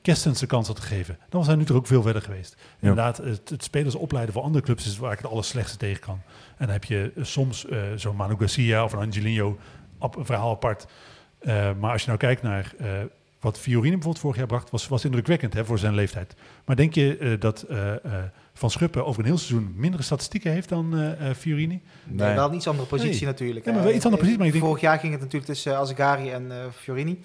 Speaker 3: Kerstens de kans had gegeven? Dan zijn nu toch ook veel verder geweest. Ja. Inderdaad, het, het, spelers opleiden voor andere clubs is waar ik het allerslechtste tegen kan. En dan heb je soms uh, zo'n Manu Garcia of een Angelino op een verhaal apart. maar als je nou kijkt naar wat Fiorini bijvoorbeeld vorig jaar bracht, was, was indrukwekkend hè, voor zijn leeftijd. Maar denk je dat van Schuppen over een heel seizoen mindere statistieken heeft dan uh, Fiorini.
Speaker 2: Nee. wel een iets andere positie nee. natuurlijk.
Speaker 3: Ja, maar wel iets andere positie. Maar
Speaker 2: ik denk... Vorig jaar ging het natuurlijk tussen Azegari en uh, Fiorini.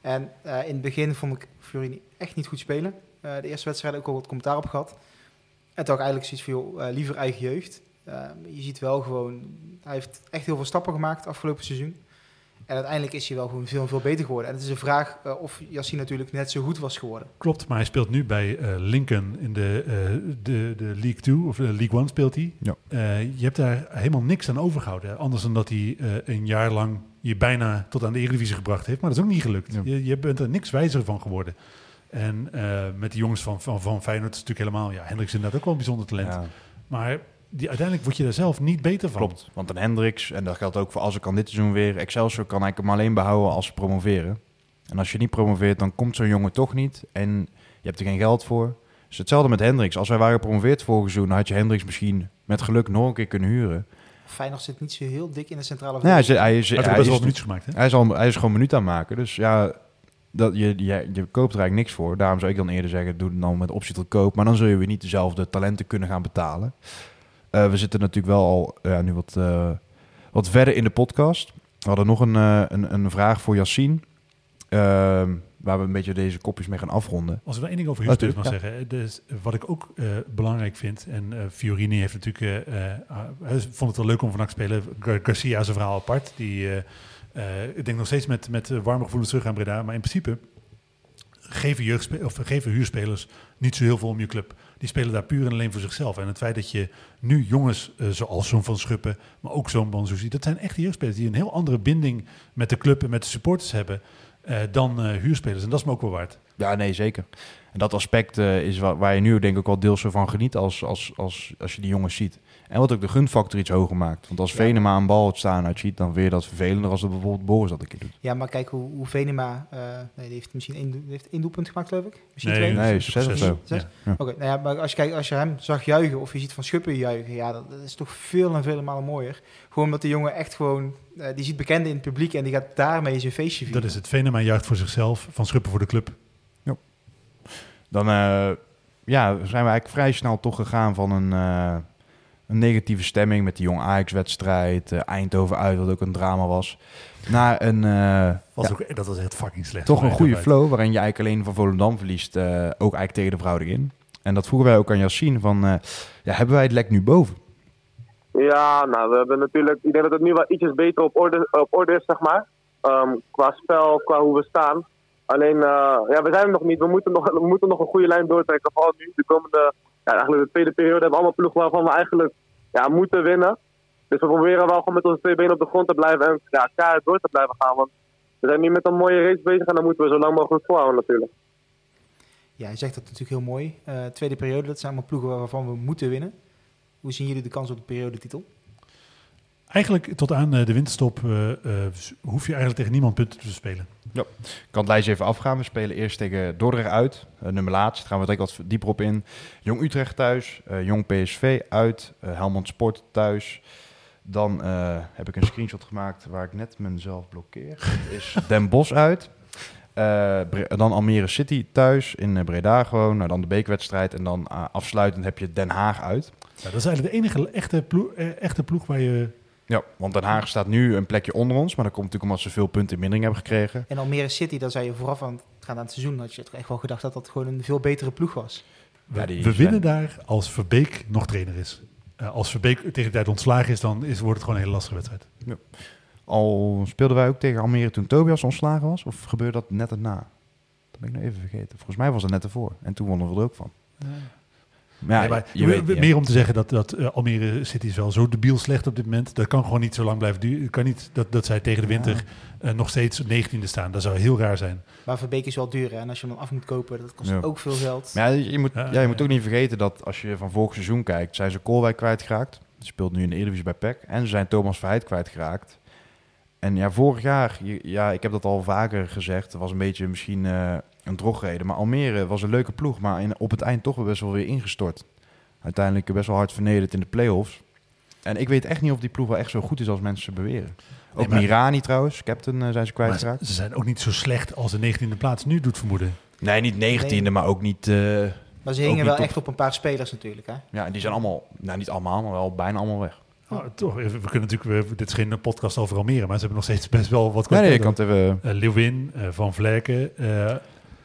Speaker 2: En in het begin vond ik Fiorini echt niet goed spelen. de eerste wedstrijd ook al wat commentaar op gehad. En toch eigenlijk zoiets veel liever eigen jeugd. je ziet wel gewoon, hij heeft echt heel veel stappen gemaakt afgelopen seizoen. En uiteindelijk is hij wel gewoon veel, veel beter geworden. En het is een vraag uh, of Yassine natuurlijk net zo goed was geworden.
Speaker 3: Klopt, maar hij speelt nu bij uh, Lincoln in de, uh, de, de League 2 of de League 1 speelt hij. Ja. je hebt daar helemaal niks aan overgehouden. Anders dan dat hij een jaar lang je bijna tot aan de Eredivisie gebracht heeft. Maar dat is ook niet gelukt. Ja. Je, je, bent er niks wijzer van geworden. En met de jongens van, van, van Feyenoord is het natuurlijk helemaal... Ja, Hendricks is inderdaad ook wel een bijzonder talent. Ja. Maar die, uiteindelijk word je daar zelf niet beter van.
Speaker 1: Klopt, want een Hendricks, en dat geldt ook voor als ik kan dit seizoen weer, Excelsior kan ik hem alleen behouden als ze promoveren. En als je niet promoveert, dan komt zo'n jongen toch niet en je hebt er geen geld voor. Dus hetzelfde met Hendricks. Als wij waren gepromoveerd vorig seizoen, had je Hendricks misschien met geluk nog een keer kunnen huren.
Speaker 2: Feyenoord zit niet zo heel dik in de centrale
Speaker 1: ja, hij, is, hij, is,
Speaker 3: hij, hij, is, minuutjes gemaakt. Hè?
Speaker 1: Hij, is al, hij is gewoon minuut aan maken. Dus ja, dat, je, je, je koopt er eigenlijk niks voor. Daarom zou ik dan eerder zeggen, doe het dan met optie tot koop. Maar dan zul je weer niet dezelfde talenten kunnen gaan betalen. Eh, we zitten natuurlijk wel al ja, nu wat, eh, wat verder in de podcast. We hadden nog een, eh, een, een vraag voor Yassine. Ehm, waar we een beetje deze kopjes mee gaan afronden.
Speaker 3: Als ik wel één ding over
Speaker 1: Oh,
Speaker 3: huurspelers mag
Speaker 1: tuurlijk,
Speaker 3: zeggen. Dus wat ik ook belangrijk vind, en Fiorini heeft natuurlijk, vond het wel leuk om vannacht te spelen. Gar- Garcia een verhaal apart. Die, ik denk nog steeds met, met warme gevoelens terug aan Breda. Maar in principe geven, jeugdspe- of geven huurspelers niet zo heel veel om je club. Die spelen daar puur en alleen voor zichzelf. En het feit dat je nu jongens eh, zoals zo'n Van Schuppen, maar ook zo'n Banzuzi, dat zijn echte jeugdspelers die een heel andere binding met de club en met de supporters hebben eh, dan eh, huurspelers. En dat is me ook wel waard.
Speaker 1: Ja, nee, zeker. En dat aspect is wa- waar je nu denk ik wel deels van geniet als, als, als, als je die jongens ziet. En wat ook de gunfactor iets hoger maakt. Want als
Speaker 2: Ja.
Speaker 1: Venema een bal het staan uitziet, dan weer dat vervelender als dat bijvoorbeeld Boris dat een keer doet.
Speaker 2: Ja, maar kijk hoe, hoe Venema... eh, nee, die heeft misschien één, die heeft één doelpunt gemaakt, geloof ik. Misschien
Speaker 3: Nee,
Speaker 2: twee.
Speaker 1: Nee,
Speaker 3: is
Speaker 1: zes of
Speaker 3: zes.
Speaker 1: zo.
Speaker 2: Zes?
Speaker 3: Ja.
Speaker 2: Oké, nou ja, maar als je, kijkt, als je hem zag juichen of je ziet Van Schuppen juichen, ja, dat, dat is toch veel en vele malen mooier. Gewoon omdat de jongen echt gewoon, eh, die ziet bekenden in het publiek en die gaat daarmee zijn feestje vieren.
Speaker 3: Dat is het. Venema juicht voor zichzelf, Van Schuppen voor de club.
Speaker 1: Dan eh, ja, zijn we eigenlijk vrij snel toch gegaan van een, eh, een negatieve stemming met die jong Ajax-wedstrijd. eh, Eindhoven uit, wat ook een drama was. Naar een, eh,
Speaker 3: Was
Speaker 1: ja,
Speaker 3: ook, dat was echt fucking slecht.
Speaker 1: toch een goede flow, waarin je eigenlijk alleen van Volendam verliest. eh, ook eigenlijk tegen de verhouding in. En dat vroegen wij ook aan Yassine van, eh, ja, hebben wij het lek nu boven?
Speaker 4: Ja, nou, we hebben natuurlijk. Ik denk dat het nu wel ietsjes beter op orde, op orde is, zeg maar. Ehm, qua spel, qua hoe we staan. Alleen, eh, ja, we zijn er nog niet. We moeten nog, we moeten nog een goede lijn doortrekken. Vooral nu, de komende. Eigenlijk de tweede periode hebben we allemaal ploegen waarvan we eigenlijk ja, moeten winnen. Dus we proberen wel gewoon met onze twee benen op de grond te blijven en ja, keihard door te blijven gaan. Want we zijn nu met een mooie race bezig en dan moeten we zo lang mogelijk volhouden natuurlijk.
Speaker 2: Ja, je zegt dat natuurlijk heel mooi. Eh, tweede periode, dat zijn allemaal ploegen waarvan we moeten winnen. Hoe zien jullie de kans op de periodetitel?
Speaker 3: Eigenlijk tot aan eh, de winterstop eh, eh, hoef je eigenlijk tegen niemand punten te spelen.
Speaker 1: Ik kan het lijstje even afgaan. We spelen eerst tegen Dordrecht uit, nummer laatst. Daar gaan we direct wat dieper op in. Jong Utrecht thuis, Jong PSV uit, Helmond Sport thuis. Dan heb ik een screenshot gemaakt waar ik net mezelf blokkeer. Dat is Den Bosch uit. Dan Almere City thuis in Breda gewoon. Nou, dan de beekwedstrijd. En dan afsluitend heb je Den Haag uit.
Speaker 3: Ja, dat is eigenlijk de enige echte ploeg, echte ploeg waar je...
Speaker 1: Ja, want Den Haag staat nu een plekje onder ons. Maar dat komt natuurlijk omdat ze veel punten in mindering hebben gekregen.
Speaker 2: En Almere City, daar zei je vooraf aan het gaan aan het seizoen, had je toch echt wel gedacht dat dat gewoon een veel betere ploeg was.
Speaker 3: We,
Speaker 1: Ja,
Speaker 3: we
Speaker 1: zijn-
Speaker 3: winnen daar als Verbeek nog trainer is. Eh, als Verbeek tegen de tijd ontslagen is, dan is, wordt het gewoon een hele lastige wedstrijd.
Speaker 1: Al speelden wij ook tegen Almere toen Tobias ontslagen was? Of gebeurde dat net erna? Dat ben ik nou even vergeten. Volgens mij was het net ervoor. En toen wonnen we er ook van. Maar ja,
Speaker 3: Nee, maar
Speaker 1: je weet
Speaker 3: meer om te zeggen dat, dat eh, Almere City is wel zo debiel slecht op dit moment. Dat kan gewoon niet zo lang blijven duren. Het kan niet dat, dat zij tegen de winter eh, nog steeds 19e staan. Dat zou heel raar zijn.
Speaker 2: Maar Verbeek is wel duur hè? en als je hem af moet kopen, dat kost
Speaker 1: Ja.
Speaker 2: ook veel geld.
Speaker 1: Maar ja, je moet,
Speaker 3: Ja,
Speaker 1: ja, je
Speaker 3: ja,
Speaker 1: moet
Speaker 3: ja.
Speaker 1: ook niet vergeten dat als je van vorig seizoen kijkt, zijn ze Koolwijk kwijtgeraakt. Die speelt nu in de Eredivisie bij PEC. En ze zijn Thomas Verheid kwijtgeraakt. En ja, vorig jaar, ja, ik heb dat al vaker gezegd, het was een beetje misschien eh, een drogreden. Maar Almere was een leuke ploeg, maar in, op het eind toch wel best wel weer ingestort. Uiteindelijk best wel hard vernederd in de play-offs. En ik weet echt niet of die ploeg wel echt zo goed is als mensen beweren. Ook
Speaker 3: Nee, maar-
Speaker 1: Mirani trouwens, captain, eh, zijn ze
Speaker 3: Maar
Speaker 1: kwijtgeraakt.
Speaker 3: ze zijn ook niet zo slecht als de 19e plaats nu doet vermoeden.
Speaker 1: Nee, niet negentiende,
Speaker 2: Nee.
Speaker 1: maar ook niet... eh,
Speaker 2: Maar ze hingen wel echt op een paar spelers natuurlijk. Hè?
Speaker 1: ja, en die zijn allemaal, nou niet allemaal, maar wel bijna allemaal weg.
Speaker 3: Oh, toch, we kunnen natuurlijk, we- dit is geen podcast over Almere, maar ze hebben nog steeds best wel wat
Speaker 1: Nee, nee, je
Speaker 3: kwaliteit.
Speaker 1: kan het even...
Speaker 3: Leeuwin, eh, Van Vlerken. eh,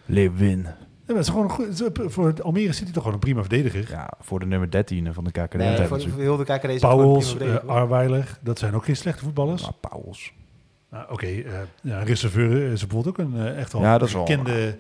Speaker 1: Lewin.
Speaker 3: ja, maar het is gewoon een goed, het is voor Almere City toch gewoon een prima verdediger.
Speaker 1: Ja, voor de nummer 13 van de KKD.
Speaker 2: Nee, voor,
Speaker 1: ze-
Speaker 2: voor heel de
Speaker 3: Pauwels, uh, Arweiler, dat zijn ook geen slechte voetballers.
Speaker 1: Nou, Pauwels.
Speaker 3: Nou, Oké, eh ja, Reserveur is bijvoorbeeld ook een eh, echt wel
Speaker 1: Ja, dat is wel-
Speaker 3: bekende...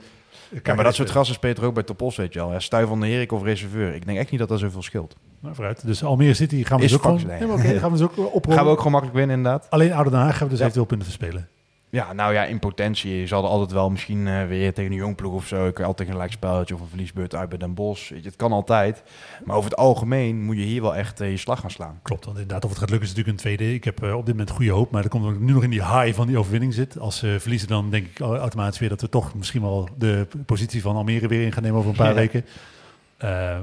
Speaker 1: Ja, maar dat soort gasten speelt er ook bij Topos, weet je wel. Ja, Stuy van de Herik of reserveur. Ik denk echt niet dat dat zoveel scheelt.
Speaker 3: Nou, vooruit. Dus Almere City gaan we
Speaker 1: Is
Speaker 3: dus ook gewoon...
Speaker 1: nee.
Speaker 3: Oké, gaan we dus ook oprollen.
Speaker 1: Gaan we ook gewoon makkelijk winnen, inderdaad.
Speaker 3: Alleen Oude Den Haag gaan we dus
Speaker 1: Ja.
Speaker 3: eventueel punten verspelen.
Speaker 1: Ja, nou ja, in potentie. Je zal er altijd wel misschien eh, weer tegen een jong ploeg of zo. Ik kan altijd een gelijk spelletje of een verliesbeurt uit bij Den Bosch. Je, het kan altijd. Maar over het algemeen moet je hier wel echt eh, je slag gaan slaan.
Speaker 3: Klopt, want inderdaad, of het gaat lukken is natuurlijk een tweede. Ik heb eh, op dit moment goede hoop, maar dat komt nu nog in die high van die overwinning zit. Als ze verliezen, dan denk ik au- automatisch weer dat we toch misschien wel de positie van Almere weer in gaan nemen over een paar
Speaker 1: Ja.
Speaker 3: weken.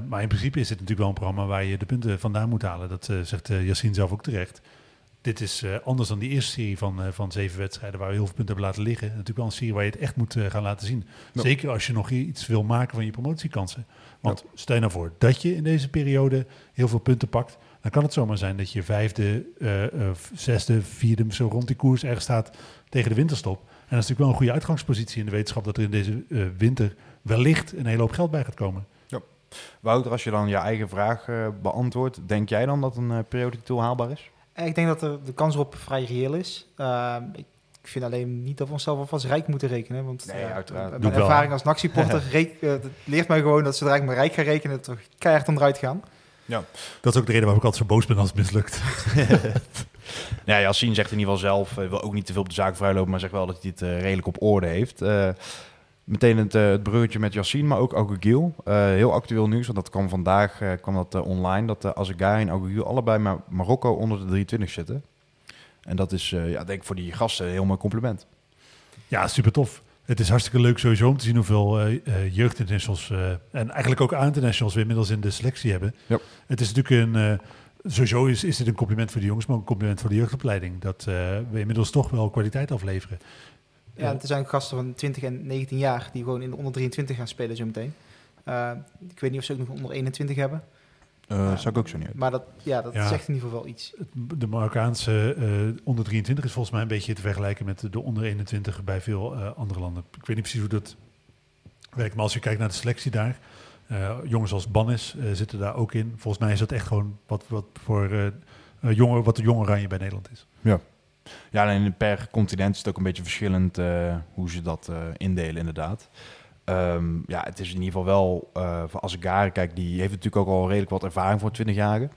Speaker 3: Maar in principe is dit natuurlijk wel een programma waar je de punten vandaan moet halen. Dat zegt Yassine zelf ook terecht. Dit is eh, anders dan die eerste serie van, eh, van zeven wedstrijden waar we heel veel punten hebben laten liggen. Natuurlijk wel een serie waar je het echt moet eh, gaan laten zien.
Speaker 1: Ja.
Speaker 3: Zeker als je nog iets wil maken van je promotiekansen. Want stel je nou voor dat je in deze periode heel veel punten pakt. dan kan het zomaar zijn dat je vijfde, zesde, vierde, zo rond die koers ergens staat tegen de winterstop. En dat is natuurlijk wel een goede uitgangspositie in de wetenschap dat er in deze winter wellicht een hele hoop geld bij gaat komen.
Speaker 1: Wouter, als je dan je eigen vraag beantwoordt, denk jij dan dat een uh, periodetitel haalbaar is?
Speaker 2: Eh, Ik denk dat de, de kans erop vrij reëel is. Uh, ik, vind alleen niet dat we onszelf alvast rijk moeten rekenen. Want
Speaker 1: Nee,
Speaker 2: uh,
Speaker 1: uiteraard.
Speaker 2: Mijn
Speaker 3: Doe wel,
Speaker 2: ervaring
Speaker 3: hè?
Speaker 2: als NAC-supporter reek- uh, dat leert mij gewoon dat zodra ik me rijk ga rekenen, het toch keihard onderuit gaan.
Speaker 3: Dat is ook de reden waarom ik altijd zo boos ben als het mislukt.
Speaker 1: Nou ja, Yassine zegt in ieder geval zelf, eh, wil ook niet te veel op de zaak vrijlopen, maar zegt wel dat hij het eh, redelijk op orde heeft. Meteen het, het bruggetje met Yassine, maar ook Agogiel. Eh heel actueel nieuws, want dat kwam vandaag eh, kwam dat, online, dat uh, Azegari en Agogiel allebei maar Marokko onder de 23 zitten. En dat is, ja, denk ik voor die gasten een heel mooi compliment.
Speaker 3: Ja, super tof. Het is hartstikke leuk sowieso om te zien hoeveel eh, jeugdinternationals en eigenlijk ook A-internationals we inmiddels in de selectie hebben.
Speaker 1: Ja.
Speaker 3: Het is natuurlijk een, sowieso is, is dit een compliment voor de jongens, maar ook een compliment voor de jeugdopleiding. Dat we inmiddels toch wel kwaliteit afleveren.
Speaker 2: Ja, en er zijn gasten van 20 en 19 jaar die gewoon in de onder 23 gaan spelen zo meteen. Uh, ik weet niet of ze ook nog onder 21 hebben.
Speaker 1: Uh, zou ik ook zo niet uit.
Speaker 2: Maar dat, ja, dat
Speaker 3: Ja.
Speaker 2: zegt in ieder geval wel iets.
Speaker 3: Het- De Marokkaanse eh, onder 23 is volgens mij een beetje te vergelijken met de onder 21 bij veel eh, andere landen. Ik weet niet precies hoe dat werkt, maar als je kijkt naar de selectie daar, eh, jongens als Bannis eh, zitten daar ook in. Volgens mij is dat echt gewoon wat, wat voor eh eh, jongen, wat de jonge oranje bij Nederland is.
Speaker 1: Ja, en per continent is het ook een beetje verschillend eh, hoe ze dat eh, indelen, inderdaad. Ehm, ja, het is in ieder geval wel eh voor Azegari, kijk, die heeft natuurlijk ook al redelijk wat ervaring voor 20-jarigen.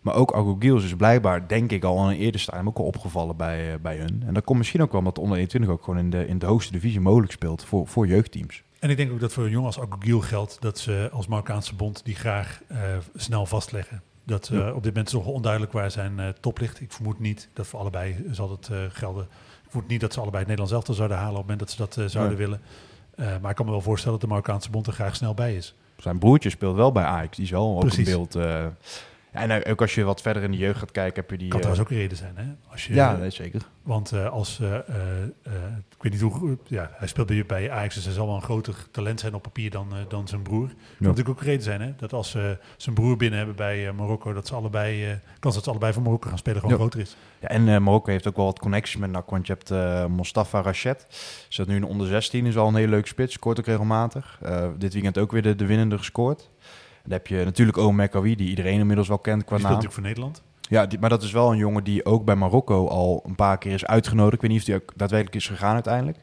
Speaker 1: Maar ook Agu Gils is blijkbaar, denk ik, al een eerder stadium ook al opgevallen bij, bij hun. En dat komt misschien ook wel omdat de onder 21 ook gewoon in de, in de hoogste divisie mogelijk speelt voor, voor jeugdteams.
Speaker 3: En ik denk ook dat voor een jongen als Agogiel geldt dat ze als Marokkaanse bond die graag snel vastleggen. Dat eh,
Speaker 1: Ja.
Speaker 3: op dit moment is nog onduidelijk waar zijn eh, top ligt. Ik vermoed niet dat voor allebei zal het eh, gelden. Ik vermoed niet dat ze allebei het Nederlands elftal zouden halen op het moment dat ze dat zouden willen. Maar ik kan me wel voorstellen dat de Marokkaanse bond er graag snel bij is.
Speaker 1: Zijn broertje speelt wel bij Ajax, die is wel
Speaker 3: Precies.
Speaker 1: een beeld. En ook als je wat verder in de jeugd gaat kijken, heb je die...
Speaker 3: Kan
Speaker 1: eh,
Speaker 3: trouwens ook een reden zijn, hè? Als je,
Speaker 1: ja, nee, zeker.
Speaker 3: Want eh, als, eh, ik weet niet hoe, ja, hij speelt bij, bij Ajax, dus hij zal wel een groter talent zijn op papier dan, dan zijn broer. Kan natuurlijk ook een reden zijn, hè? Dat als ze zijn broer binnen hebben bij Marokko, dat ze allebei, kans dat ze allebei voor Marokko gaan spelen gewoon
Speaker 1: Ja.
Speaker 3: groter is.
Speaker 1: Ja, en Marokko heeft ook wel wat connecties met NAC, want je hebt Mostafa Rachet. Zit nu in de onder 16, is al een hele leuke spits, scoort ook regelmatig. Dit weekend ook weer de, de winnende gescoord. Dan heb je natuurlijk Omer Mekawi, die iedereen inmiddels wel kent qua
Speaker 3: Die
Speaker 1: naam.
Speaker 3: natuurlijk voor Nederland.
Speaker 1: Ja, die, maar dat is wel een jongen die ook bij Marokko al een paar keer is uitgenodigd. Ik weet niet of die ook daadwerkelijk is gegaan uiteindelijk.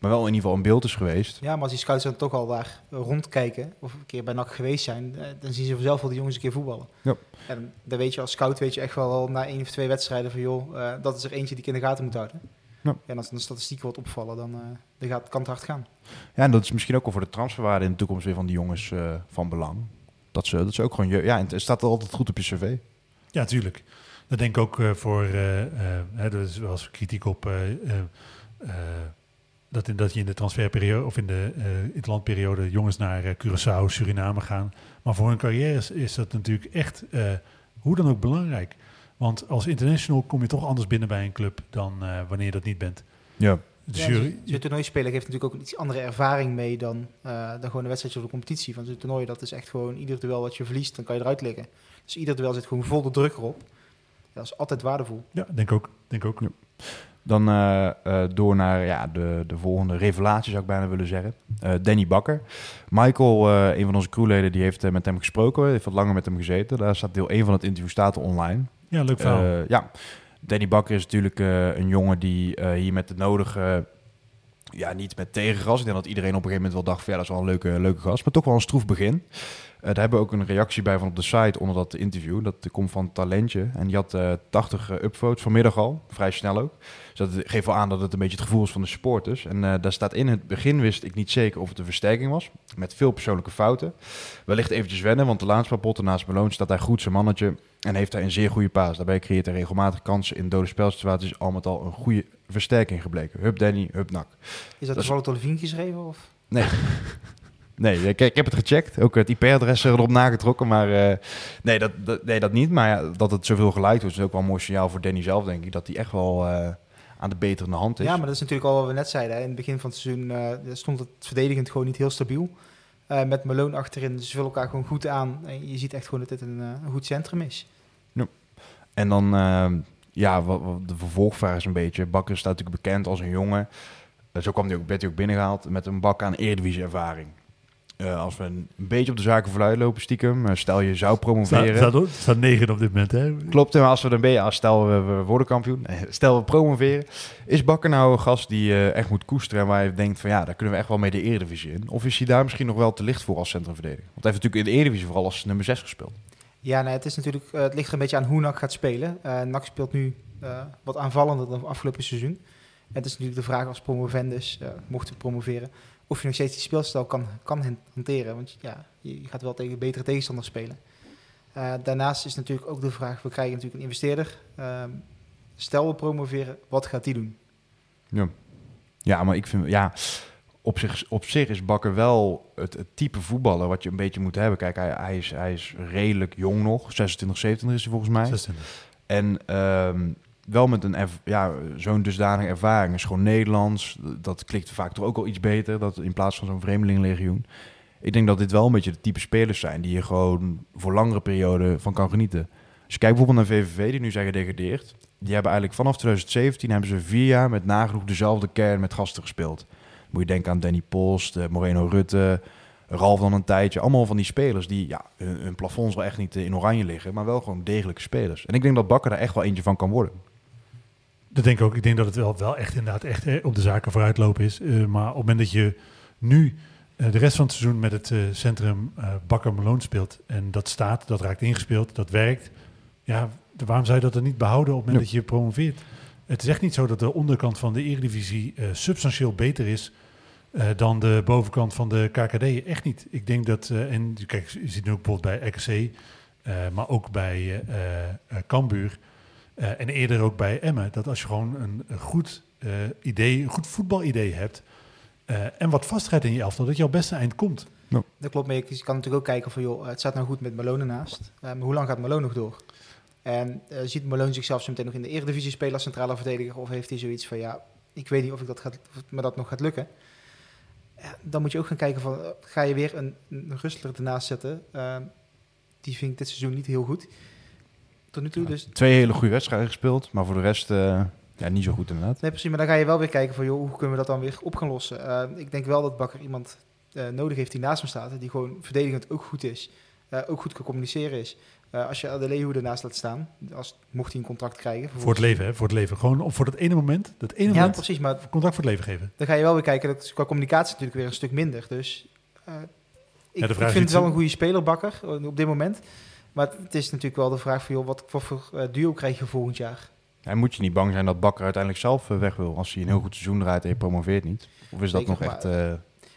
Speaker 1: Maar wel in ieder geval in beeld is geweest.
Speaker 2: Ja, maar als die scouts dan toch al daar rondkijken, of een keer bij NAC geweest zijn, eh, dan zien ze vanzelf wel de jongens een keer voetballen.
Speaker 1: Ja.
Speaker 2: En dan weet je als scout weet je echt wel al na één of twee wedstrijden van joh, eh, dat is er eentje die ik in de gaten moet houden.
Speaker 1: Ja.
Speaker 2: En als de statistiek wordt opvallen, dan, eh, dan gaat, kan het hard gaan.
Speaker 1: Ja, en dat is misschien ook wel voor de transferwaarde in de toekomst weer van die jongens eh, van belang. Dat ze, dat ze ook gewoon... je- Ja, en het staat altijd goed op je cv.
Speaker 3: Ja, tuurlijk. Dat denk ik ook eh, voor, eh, eh, er is wel eens kritiek op eh, eh, eh, dat, in, dat je in de transferperiode of in de eh interlandperiode jongens naar eh, Curaçao, Suriname gaan. Maar voor hun carrière is, is dat natuurlijk echt eh, hoe dan ook belangrijk. Want als international kom je toch anders binnen bij een club dan eh, wanneer je dat niet bent.
Speaker 1: Ja.
Speaker 2: Ja,
Speaker 3: je-
Speaker 2: zo'n- zo'n toernooispeler geeft natuurlijk ook een iets andere ervaring mee dan, eh, dan gewoon een wedstrijdje of de competitie. Van zo'n toernooi, dat is echt gewoon ieder duel wat je verliest, dan kan je eruit liggen. Dus ieder duel zit gewoon vol de druk erop. Dat is altijd waardevol.
Speaker 3: ja, denk ook. Denk ook.
Speaker 1: Ja. Dan eh, eh, door naar ja, de, de volgende revelatie, zou ik bijna willen zeggen. Eh, Danny Bakker. Michael, eh, een van onze crewleden, die heeft met hem gesproken. Heeft wat langer met hem gezeten. Daar staat deel 1 van het interview staat er online.
Speaker 3: Ja, leuk verhaal.
Speaker 1: Eh, ja, Danny Bakker is natuurlijk eh, een jongen die eh, hier met de nodige... ja, niet met tegengas. Ik denk dat iedereen op een gegeven moment wel dacht... van, dat is wel een leuke, leuke gast. Maar toch wel een stroef begin. Eh, daar hebben we ook een reactie bij van op de site onder dat interview. Dat komt van Talentje. En die had eh 80 eh, upvotes vanmiddag al. Vrij snel ook. Dus dat geeft wel aan dat het een beetje het gevoel is van de supporters. En eh, daar staat in het begin wist ik niet zeker of het een versterking was. Met veel persoonlijke fouten. Wellicht eventjes wennen, want de laatste paar potten naast Malone staat hij goed zijn mannetje. En heeft hij een zeer goede paas. Daarbij creëert hij regelmatig kansen in dode spelsituaties. Al met al een goede versterking gebleken. Hup Danny, hup Nak.
Speaker 2: Is dat
Speaker 1: is-
Speaker 2: toevallig door Levine geschreven? Of?
Speaker 1: Nee. Nee, ik, ik heb het gecheckt. Ook het IP-adres erop nagetrokken. Maar eh, nee, dat, dat, nee, dat niet. Maar ja, dat het zoveel geliked wordt, is ook wel een mooi signaal voor Danny zelf, denk ik. Dat hij echt wel eh, aan de beterende hand is.
Speaker 2: Ja, maar dat is natuurlijk al wat we net zeiden. hè. In het begin van het seizoen eh, stond het verdedigend gewoon niet heel stabiel. Met Malone achterin, ze vullen elkaar gewoon goed aan. En je ziet echt gewoon dat dit een, een goed centrum is.
Speaker 1: En dan, ehm, ja, wat, wat de vervolgvraag is een beetje... Bakker staat natuurlijk bekend als een jongen. Zo kwam hij ook, werd hij ook binnengehaald met een bak aan Eredivisie-ervaring. Eh, als we een beetje op de zaken vooruit lopen stiekem... eh, stel je zou promoveren...
Speaker 3: Staat, staat, staat negen op dit moment, hè?
Speaker 1: Klopt, maar als we dan ben, ja, stel we, we worden kampioen, eh, stel we promoveren, is Bakker nou een gast die eh, echt moet koesteren en waar je denkt van ja, daar kunnen we echt wel mee de Eredivisie in? Of is hij daar misschien nog wel te licht voor als centrumverdediger? Want hij heeft natuurlijk in de Eredivisie vooral als nummer 6 gespeeld.
Speaker 2: Ja, nee, het, is natuurlijk, het ligt er een beetje aan hoe NAC gaat spelen. Eh NAC speelt nu eh, wat aanvallender dan afgelopen seizoen. En het is natuurlijk de vraag als promovendus, eh mocht je promoveren, of je nog steeds die speelstijl kan, kan han- hanteren. Want ja, je gaat wel tegen betere tegenstanders spelen. Eh, daarnaast is natuurlijk ook de vraag, we krijgen natuurlijk een investeerder. Ehm, stel we promoveren, wat gaat die doen?
Speaker 1: Ja, ja maar ik vind, ja, op zich, op zich is Bakker wel het, het type voetballer wat je een beetje moet hebben. Kijk, hij, hij, is, hij is redelijk jong nog, 26, 27 is hij volgens mij.
Speaker 3: 26.
Speaker 1: En ehm, wel met een ja, zo'n dusdanige ervaring. is gewoon Nederlands. Dat klikt vaak toch ook wel iets beter. Dat in plaats van zo'n vreemdelingenlegioen. Ik denk dat dit wel een beetje de type spelers zijn die je gewoon voor langere perioden van kan genieten. Als je kijkt bijvoorbeeld naar VVV, die nu zijn gedegradeerd. Die hebben eigenlijk vanaf 2017 hebben ze vier jaar met nagenoeg dezelfde kern met gasten gespeeld. Moet je denken aan Danny Post, eh, Moreno Rutte, Ralf dan een tijdje. Allemaal van die spelers die, ja, hun, hun plafonds wel echt niet eh, in oranje liggen, maar wel gewoon degelijke spelers. En ik denk dat Bakker daar echt wel eentje van kan worden.
Speaker 3: Dat denk ik ook. Ik denk dat het wel, wel echt inderdaad echt op de zaken vooruitlopen is. Eh, maar op het moment dat je nu eh, de rest van het seizoen met het eh, centrum Bakker Malone speelt en dat staat, dat raakt ingespeeld, dat werkt. Ja, waarom zou je dat dan niet behouden op het moment dat je promoveert? Het is echt niet zo dat de onderkant van de Eredivisie substantieel beter is dan de bovenkant van de KKD. Echt niet. Ik denk dat, en kijk, je ziet nu ook bijvoorbeeld bij RKC, maar ook bij Cambuur. Eh, en eerder ook bij Emmen, dat als je gewoon een, een goed eh, idee, een goed voetbalidee hebt eh, en wat vastigheid in je elftal, dat je al best een eind komt.
Speaker 2: Dat klopt mee. Je kan natuurlijk ook kijken van, joh, het staat nou goed met Malone naast. Eh, maar hoe lang gaat Malone nog door? En eh, ziet Malone zichzelf zo meteen nog in de Eredivisie spelen als centrale verdediger? Of heeft hij zoiets van, ja, ik weet niet of, ik dat gaat, of me dat nog gaat lukken. Ja, dan moet je ook gaan kijken van, ga je weer een, een Rustler ernaast zetten? Die vind ik dit seizoen niet heel goed. Tot nu toe dus...
Speaker 1: Twee hele goede wedstrijden gespeeld, maar voor de rest eh, ja, niet zo goed inderdaad.
Speaker 2: Nee, precies. Maar dan ga je wel weer kijken van, joh, hoe kunnen we dat dan weer op gaan lossen? Eh, ik denk wel dat Bakker iemand eh, nodig heeft die naast hem staat. Die gewoon verdedigend ook goed is. eh, ook goed kan communiceren is. Eh, als je de Leeuwen ernaast laat staan, als, mocht hij een contract krijgen.
Speaker 3: Voor het leven, hè? Voor het leven. Gewoon op, voor dat ene moment, dat ene
Speaker 2: Ja,
Speaker 3: moment,
Speaker 2: precies. Maar
Speaker 3: contract voor het leven geven.
Speaker 2: dan ga je wel weer kijken, dat is qua communicatie natuurlijk weer een stuk minder. Dus eh, ik, ik vind het wel een goede speler, Bakker, eh, op dit moment. Maar het is natuurlijk wel de vraag van, joh, wat, wat voor eh, duo krijg je volgend jaar?
Speaker 1: En moet je niet bang zijn dat Bakker uiteindelijk zelf eh, weg wil als hij een heel goed seizoen draait en je promoveert niet? Of is dat
Speaker 2: Zeker,
Speaker 1: nog echt... eh,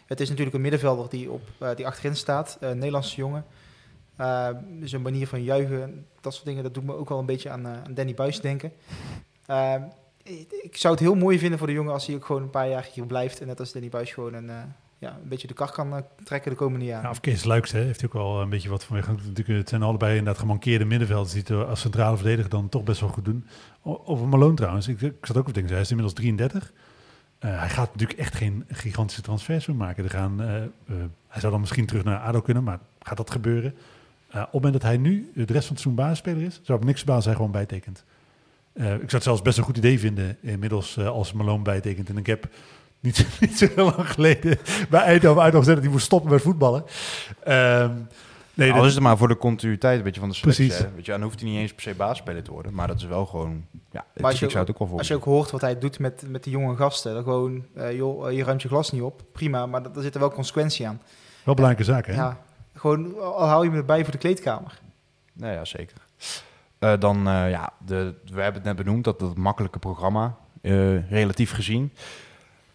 Speaker 2: Het is natuurlijk een middenvelder die, op, die achterin staat, een Nederlandse jongen. Eh, dus een manier van juichen, dat soort dingen, dat doet me ook wel een beetje aan, aan Danny Buis denken. Ik, zou het heel mooi vinden voor de jongen als hij ook gewoon een paar jaar hier blijft. En net als Danny Buis gewoon een, ja, een beetje de kar kan eh, trekken de komende jaren.
Speaker 3: Ja, of Kees Luiks hè, heeft ook wel een beetje wat van. Natuurlijk, Het zijn allebei inderdaad gemankeerde middenvelders die het eh, als centrale verdediger dan toch best wel goed doen. Over Malone trouwens, ik, ik zat ook op denken, hij is inmiddels 33. Eh, hij gaat natuurlijk echt geen gigantische transfers meer maken. Er gaan, hij zou dan misschien terug naar ADO kunnen, maar gaat dat gebeuren? Op het moment dat hij nu de rest van het basisspeler is, zou ik niks als hij gewoon bijtekent. Ik zou het zelfs best een goed idee vinden inmiddels als Malone bijtekent. En ik heb niet, niet zo heel lang geleden bij Eindhoven uit dat hij moest stoppen met voetballen. Ehm, nee,
Speaker 1: al
Speaker 3: dat-
Speaker 1: is het maar voor de continuïteit een beetje van de selectie.
Speaker 3: Precies.
Speaker 1: Weet je, dan hoeft hij niet eens per se basisspeler te worden. Maar dat is wel gewoon... Ja, het,
Speaker 2: als
Speaker 1: ik
Speaker 2: je-
Speaker 1: zou het ook wel voor.
Speaker 2: Als je ook hoort wat hij doet met, met die jonge gasten, dan gewoon, eh, joh, eh, je ruimt je glas niet op, prima, maar daar zit er wel consequentie aan.
Speaker 3: wel belangrijke zaken. Hè?
Speaker 2: Ja, gewoon, al hou je hem erbij voor de kleedkamer.
Speaker 1: Nou ja, zeker. Eh, dan, eh, ja, de, we hebben het net benoemd, dat dat makkelijke programma, eh, relatief gezien.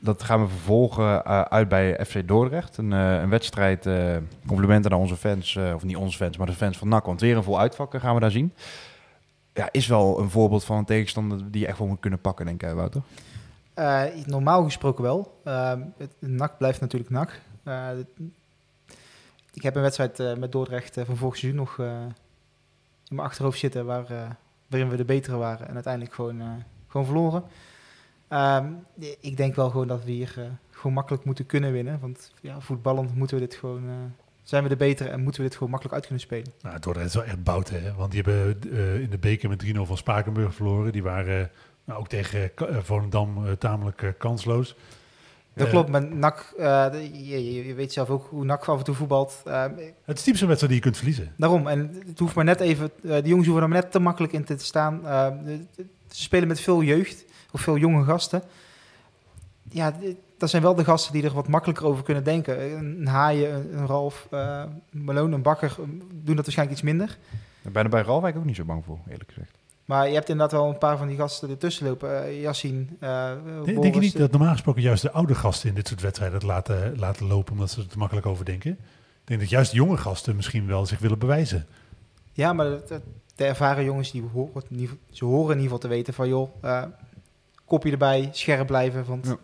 Speaker 1: Dat gaan we vervolgen eh, uit bij FC Dordrecht. Een, eh, een wedstrijd, eh, complimenten aan onze fans, of niet onze fans, maar de fans van NAC. Want weer een vol uitvak gaan we daar zien. Ja, is wel een voorbeeld van een tegenstander die je echt wel moet kunnen pakken, denk ik, Wouter.
Speaker 2: Normaal gesproken wel. Het NAC blijft natuurlijk NAC. Ik heb een wedstrijd met Dordrecht van vorig seizoen nog in mijn achterhoofd zitten... Waar, waarin we de betere waren en uiteindelijk gewoon, gewoon verloren. Ehm, ik denk wel gewoon dat we hier eh, gewoon makkelijk moeten kunnen winnen. Want ja, voetballend moeten we dit gewoon, eh, zijn we de betere en moeten we dit gewoon makkelijk uit kunnen spelen.
Speaker 3: Nou, Dordrecht is wel echt bouten, hè? want die hebben eh, in de beker met 3-0 van Spakenburg verloren. Die waren nou, ook tegen Volendam tamelijk kansloos.
Speaker 2: Dat klopt, maar NAC, je, je, weet zelf ook hoe NAC af en toe voetbalt.
Speaker 3: het is typisch een wedstrijd die je kunt verliezen.
Speaker 2: Daarom, en het hoeft maar net even, de jongens hoeven er maar net te makkelijk in te staan. ze spelen met veel jeugd, of veel jonge gasten. Ja, dat zijn wel de gasten die er wat makkelijker over kunnen denken. Een Haaien, een Ralf, uh, Malone, een Bakker doen dat waarschijnlijk iets minder.
Speaker 1: Ik ben er bij Ralf ook niet zo bang voor, eerlijk gezegd.
Speaker 2: Maar je hebt inderdaad wel een paar van die gasten ertussen lopen. Uh, Yassine, uh,
Speaker 3: Denk, denk je niet dat normaal gesproken juist de oude gasten in dit soort wedstrijden het laten, laten lopen omdat ze er te makkelijk over denken? Ik denk dat juist de jonge gasten misschien wel zich willen bewijzen.
Speaker 2: Ja, maar de, de ervaren jongens die horen, ze horen in ieder geval te weten van joh, uh, kopje erbij, scherp blijven. Want ja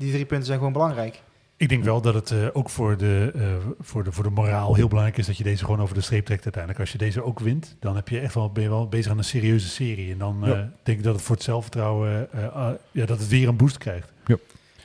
Speaker 2: die drie punten zijn gewoon belangrijk.
Speaker 3: Ik denk wel dat het uh, ook voor de, uh, voor, de, voor de moraal heel belangrijk is dat je deze gewoon over de streep trekt uiteindelijk. Als je deze ook wint, dan heb je echt wel, ben je wel bezig aan een serieuze serie. En dan uh, denk ik dat het voor het zelfvertrouwen, ja, dat het weer een boost krijgt.
Speaker 1: Ja.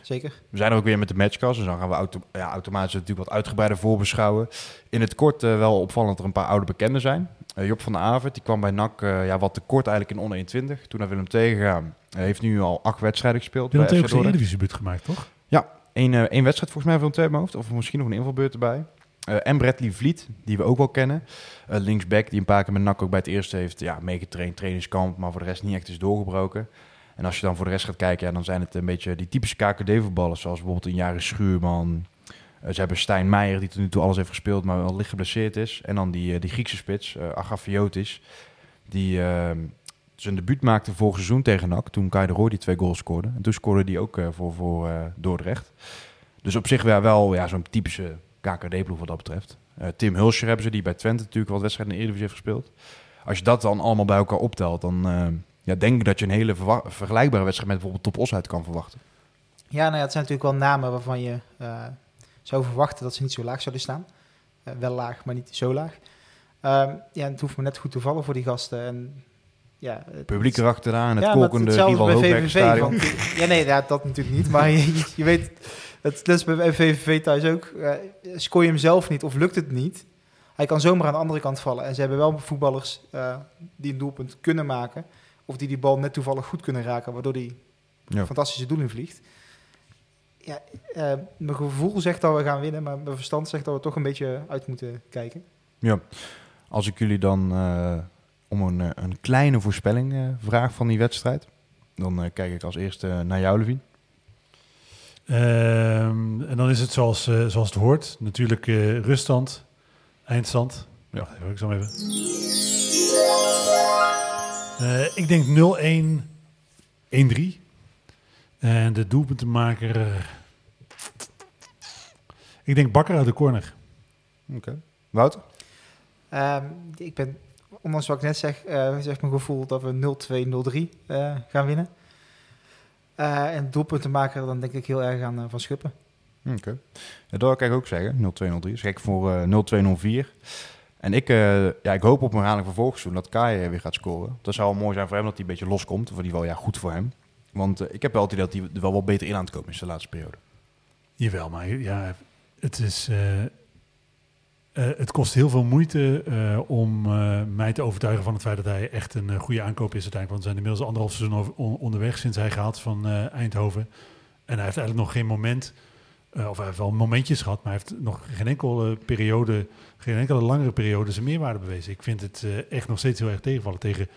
Speaker 2: Zeker.
Speaker 1: We zijn er ook weer met de matchcast, dus dan gaan we auto ja, automatisch natuurlijk wat uitgebreider voorbeschouwen. In het kort wel opvallend dat er een paar oude bekenden zijn. Job van der Avert, die kwam bij NAC ja, wat tekort eigenlijk in onder 21. Toen naar Willem tegengaan. Hij heeft nu al acht wedstrijden gespeeld.
Speaker 3: Willem II heeft zijn Eredivisiebuut gemaakt, toch?
Speaker 1: Ja, één, uh, één wedstrijd volgens mij van twee mijn hoofd. Of misschien nog een invalbeurt erbij. Uh, en Bradley Vliet, die we ook wel kennen. Uh, linksback, die een paar keer met NAC ook bij het eerste heeft ja, meegetraind, trainingskamp, maar voor de rest niet echt is doorgebroken. En als je dan voor de rest gaat kijken, ja, dan zijn het een beetje die typische KKD-voetballers, zoals bijvoorbeeld een Jaren Schuurman. Uh, ze hebben Stijn Meijer, die tot nu toe alles heeft gespeeld, maar wel licht geblesseerd is. En dan die, die Griekse spits, uh, Agafiotis, die ehm, zijn debuut maakte vorig seizoen tegen NAC. Toen Kai de die twee goals scoorde. En toen scoorde die ook voor, voor Dordrecht. Dus op zich wel, ja, zo'n typische KKD-ploeg wat dat betreft. Tim Hulscher hebben ze, die bij Twente natuurlijk wat wedstrijden in de Eredivisie heeft gespeeld. Als je dat dan allemaal bij elkaar optelt, dan ja, denk ik dat je een hele vergelijkbare wedstrijd met bijvoorbeeld Top Os uit kan verwachten.
Speaker 2: Ja, nou ja, het zijn natuurlijk wel namen waarvan je zou verwachten dat ze niet zo laag zouden staan. wel laag, maar niet zo laag. Ehm, ja, het hoeft me net goed te vallen voor die gasten. En ja,
Speaker 1: het publiek erachteraan, het ja, kokende rival Hoogwerkstadion.
Speaker 2: Ja, nee, ja, dat natuurlijk niet. Maar je, je weet, het, dat is bij VVV thuis ook. Uh, scoor je hem zelf niet of lukt het niet, hij kan zomaar aan de andere kant vallen. En ze hebben wel voetballers uh, die een doelpunt kunnen maken. Of die die bal net toevallig goed kunnen raken, waardoor hij ja. fantastische doel vliegt. Ja, uh, mijn gevoel zegt dat we gaan winnen, maar mijn verstand zegt dat we toch een beetje uit moeten kijken.
Speaker 1: Ja, als ik jullie dan om een, eh, een kleine voorspelling uh, vraag van die wedstrijd. Dan uh, kijk ik als eerste naar jou, Levine.
Speaker 3: Um, en dan is het zoals, uh, zoals het hoort. Natuurlijk ruststand, eindstand. Ja, even, ik zal even. ik denk 0-1, 1-3. En de doelpuntenmaker... Ik denk Bakker uit de corner.
Speaker 1: Oké. Okay. Wouter?
Speaker 2: Um, ik ben ondanks wat ik net zeg, uh, zegt mijn gevoel dat we 0-2, 0-3 uh, gaan winnen. Uh, en doelpunten maken, dan denk ik heel erg aan Van Schuppen.
Speaker 1: Oké. Okay. Ja, dat kan ik ook zeggen, 0-2, 0-3. Dus ik voor 0-2, 0-4. En ik, ja, ik hoop op een herhaling van volgend dat Kai weer gaat scoren. Dat zou wel mooi zijn voor hem, dat hij een beetje loskomt. Of in ieder geval ja, goed voor hem. Want ik heb wel idee dat hij er wel wat beter in aan het komen is de laatste periode.
Speaker 3: Jawel, maar ja, het is... Uh, het kost heel veel moeite om mij te overtuigen van het feit dat hij echt een goede aankoop is uiteindelijk. Want we zijn inmiddels anderhalf seizoen over, on, onderweg sinds hij gehaald van Eindhoven. En hij heeft eigenlijk nog geen moment, of hij heeft wel momentjes gehad, maar hij heeft nog geen enkele periode, geen enkele langere periode zijn meerwaarde bewezen. Ik vind het echt nog steeds heel erg tegenvallen. Tegen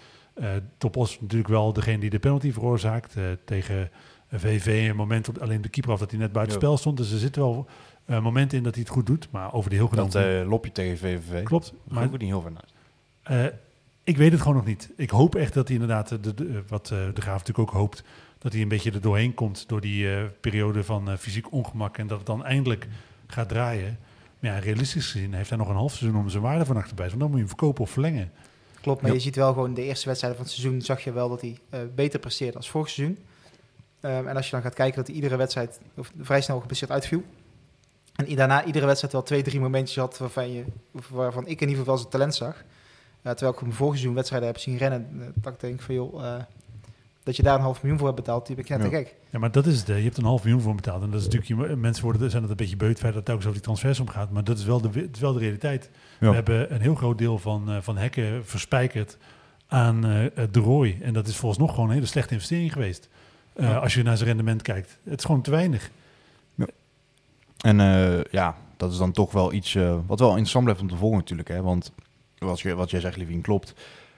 Speaker 3: Topos natuurlijk wel degene die de penalty veroorzaakt. tegen VV een moment, alleen de keeper af dat hij net buiten spel stond. Dus er zit wel uh, momenten in dat hij het goed doet, maar over de heel
Speaker 1: genomen... Dat uh, lopje tegen VVV.
Speaker 3: Klopt.
Speaker 1: Maar ook niet heel.
Speaker 3: Uh, ik weet het gewoon nog niet. Ik hoop echt dat hij inderdaad, de, de, wat de Graaf natuurlijk ook hoopt, dat hij een beetje er doorheen komt door die periode van fysiek ongemak en dat het dan eindelijk gaat draaien. Maar ja, realistisch gezien heeft hij nog een half seizoen om zijn waarde van achterbij. Want dan moet je hem verkopen of verlengen.
Speaker 2: Klopt, maar je ziet wel gewoon de eerste wedstrijden van het seizoen zag je wel dat hij beter presteerde als vorig seizoen. Um, en als je dan gaat kijken dat hij iedere wedstrijd of vrij snel geblesseerd uitviel. En daarna iedere wedstrijd wel twee, drie momentjes had waarvan, je, waarvan ik in ieder geval zijn talent zag. Uh, terwijl ik hem vorig seizoen wedstrijden heb zien rennen, uh, dat ik denk van joh, uh, dat je daar een half miljoen voor hebt betaald, die ben ik net te gek.
Speaker 3: Ja, maar dat is het. Je hebt een half miljoen voor betaald. En dat is natuurlijk, je- mensen worden, zijn het een beetje beut feit dat het telkens over die transfers omgaat. Maar dat is wel de, het is wel de realiteit.
Speaker 1: Ja.
Speaker 3: We hebben een heel groot deel van, eh, van hekken verspijkerd aan eh, eh, de Roy. En dat is volgens nog gewoon een hele slechte investering geweest. Eh,
Speaker 1: Ja.
Speaker 3: Als je naar zijn rendement kijkt. Het is gewoon te weinig.
Speaker 1: En eh, ja, dat is dan toch wel iets eh, wat wel interessant blijft om te volgen natuurlijk. Hè? Want wat, je, wat jij zegt, Levine, klopt.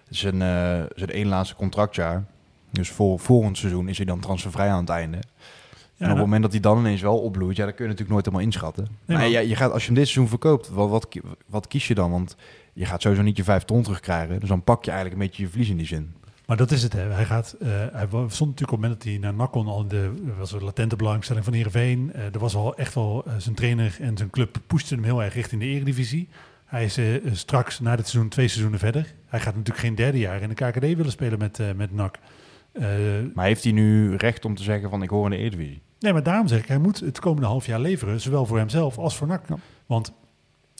Speaker 1: Het is een, eh, zijn één laatste contractjaar. Dus voor volgend seizoen is hij dan transfervrij aan het einde.
Speaker 3: Ja,
Speaker 1: en op het moment dat hij dan ineens wel opbloeit, ja, dan kun je natuurlijk nooit helemaal inschatten.
Speaker 3: Nee,
Speaker 1: maar
Speaker 3: maar-
Speaker 1: ja, je gaat, als je hem dit seizoen verkoopt, wat, wat, ki- wat kies je dan? Want je gaat sowieso niet je vijf ton terugkrijgen. Dus dan pak je eigenlijk een beetje je verlies in die zin.
Speaker 3: Maar dat is het. Hè. Hij, gaat, eh, hij stond natuurlijk op het moment dat hij naar NAC kon al in de was een latente belangstelling van Heerenveen. Eh er was al echt wel eh, zijn trainer en zijn club pushten hem heel erg richting de eredivisie. Hij is straks na dit seizoen twee seizoenen verder. Hij gaat natuurlijk geen derde jaar in de KKD willen spelen met, met NAC. Eh,
Speaker 1: Maar heeft hij nu recht om te zeggen van ik hoor in de Eredivisie?
Speaker 3: nee, maar daarom zeg ik, hij moet het komende half jaar leveren. Zowel voor hemzelf als voor NAC.
Speaker 1: Ja.
Speaker 3: Want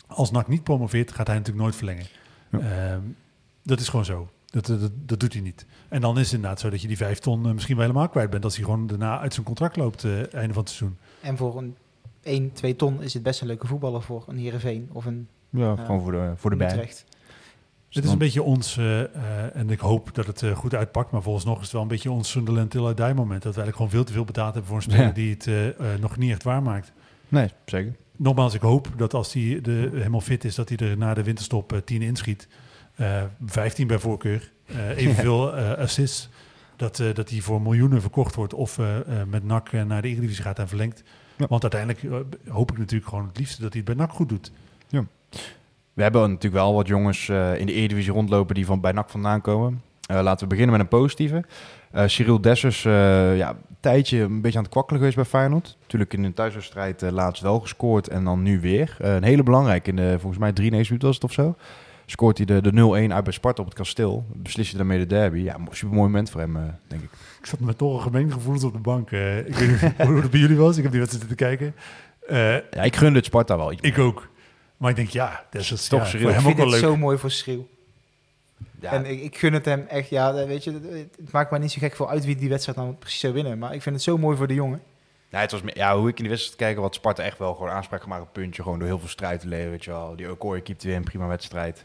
Speaker 3: als NAC niet promoveert, gaat hij natuurlijk nooit verlengen.
Speaker 1: Ja.
Speaker 3: Ehm, dat is gewoon zo. Dat, dat, dat doet hij niet. En dan is het inderdaad zo dat je die vijf ton eh, misschien wel helemaal kwijt bent. Als hij gewoon daarna uit zijn contract loopt, eh einde van het seizoen.
Speaker 2: En voor een 1, 2 ton is het best een leuke voetballer voor een Heerenveen of een
Speaker 1: Ja,
Speaker 2: Ja.
Speaker 1: gewoon voor de, voor de bij.
Speaker 3: Het is een beetje ons, eh, eh, en ik hoop dat het eh, goed uitpakt, maar volgens nog is het wel een beetje ons Sunderland till die moment. Dat we eigenlijk gewoon veel te veel betaald hebben voor een speler
Speaker 1: Ja.
Speaker 3: die het nog niet echt waarmaakt.
Speaker 1: Nee, zeker.
Speaker 3: Nogmaals, ik hoop dat als hij de, helemaal fit is, dat hij er na de winterstop eh, 10 inschiet. Eh 15 bij voorkeur. Evenveel assists. Dat, dat hij voor miljoenen verkocht wordt of met NAC naar de Eredivisie gaat en verlengt.
Speaker 1: Ja.
Speaker 3: Want uiteindelijk hoop ik natuurlijk gewoon het liefste dat hij het bij NAC goed doet.
Speaker 1: We hebben natuurlijk wel wat jongens eh, in de Eredivisie rondlopen die van bij NAC vandaan komen. Eh, laten we beginnen met een positieve. Eh Cyril Dessers, ja, een tijdje een beetje aan het kwakkelen geweest bij Feyenoord. Natuurlijk in een thuiswedstrijd laatst wel gescoord en dan nu weer. Een hele belangrijke, in de, volgens mij 93 minuten was het of zo. Scoort hij de, de 0-1 uit bij Sparta op het kasteel. Beslist hij daarmee de derby. Ja, super mooi moment voor hem, denk ik.
Speaker 3: Ik zat met toch een gemengde gevoelens op de bank. Ik weet niet hoe het bij jullie was. Ik heb die wedstrijd zitten kijken.
Speaker 1: Ja, ik gunde het Sparta wel
Speaker 3: ik ook. Maar ik denk, ja, dat is
Speaker 1: Toch
Speaker 3: ja,
Speaker 1: Cyril.
Speaker 3: voor
Speaker 2: Ik
Speaker 3: hem ook
Speaker 2: vind
Speaker 3: wel
Speaker 2: het
Speaker 3: leuk.
Speaker 2: zo mooi voor Schreeuw.
Speaker 1: Ja,
Speaker 2: En ik, ik gun het hem echt, ja, weet je, het, maakt mij niet zo gek veel uit wie die wedstrijd dan precies zou winnen. Maar ik vind het zo mooi voor de jongen.
Speaker 1: Ja, het was, meer- ja, hoe ik in de wedstrijd kijken, wat Sparta echt wel gewoon aanspraak gemaakt op een puntje. Gewoon door heel veel strijd te leveren, weet je wel. Die Okoye keepte weer een prima wedstrijd.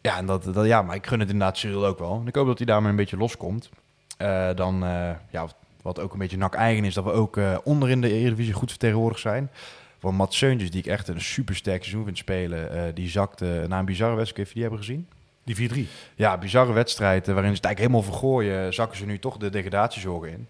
Speaker 1: Ja, en dat, dat, ja, maar ik gun het inderdaad Cyril ook wel. En ik hoop dat hij daarmee een beetje loskomt. Eh, dan, eh, ja, wat- ook een beetje nak eigen is, dat we ook eh, onder in de Eredivisie goed vertegenwoordigd zijn. Van Mats Seuntjes, die ik echt een super sterk seizoen vind spelen. eh, die zakte na een bizarre wedstrijd, je die hebben gezien?
Speaker 3: Die 4-3.
Speaker 1: Ja, bizarre wedstrijd eh, waarin ze het eigenlijk helemaal vergooien. Zakken ze nu toch de degradatiezorgen in.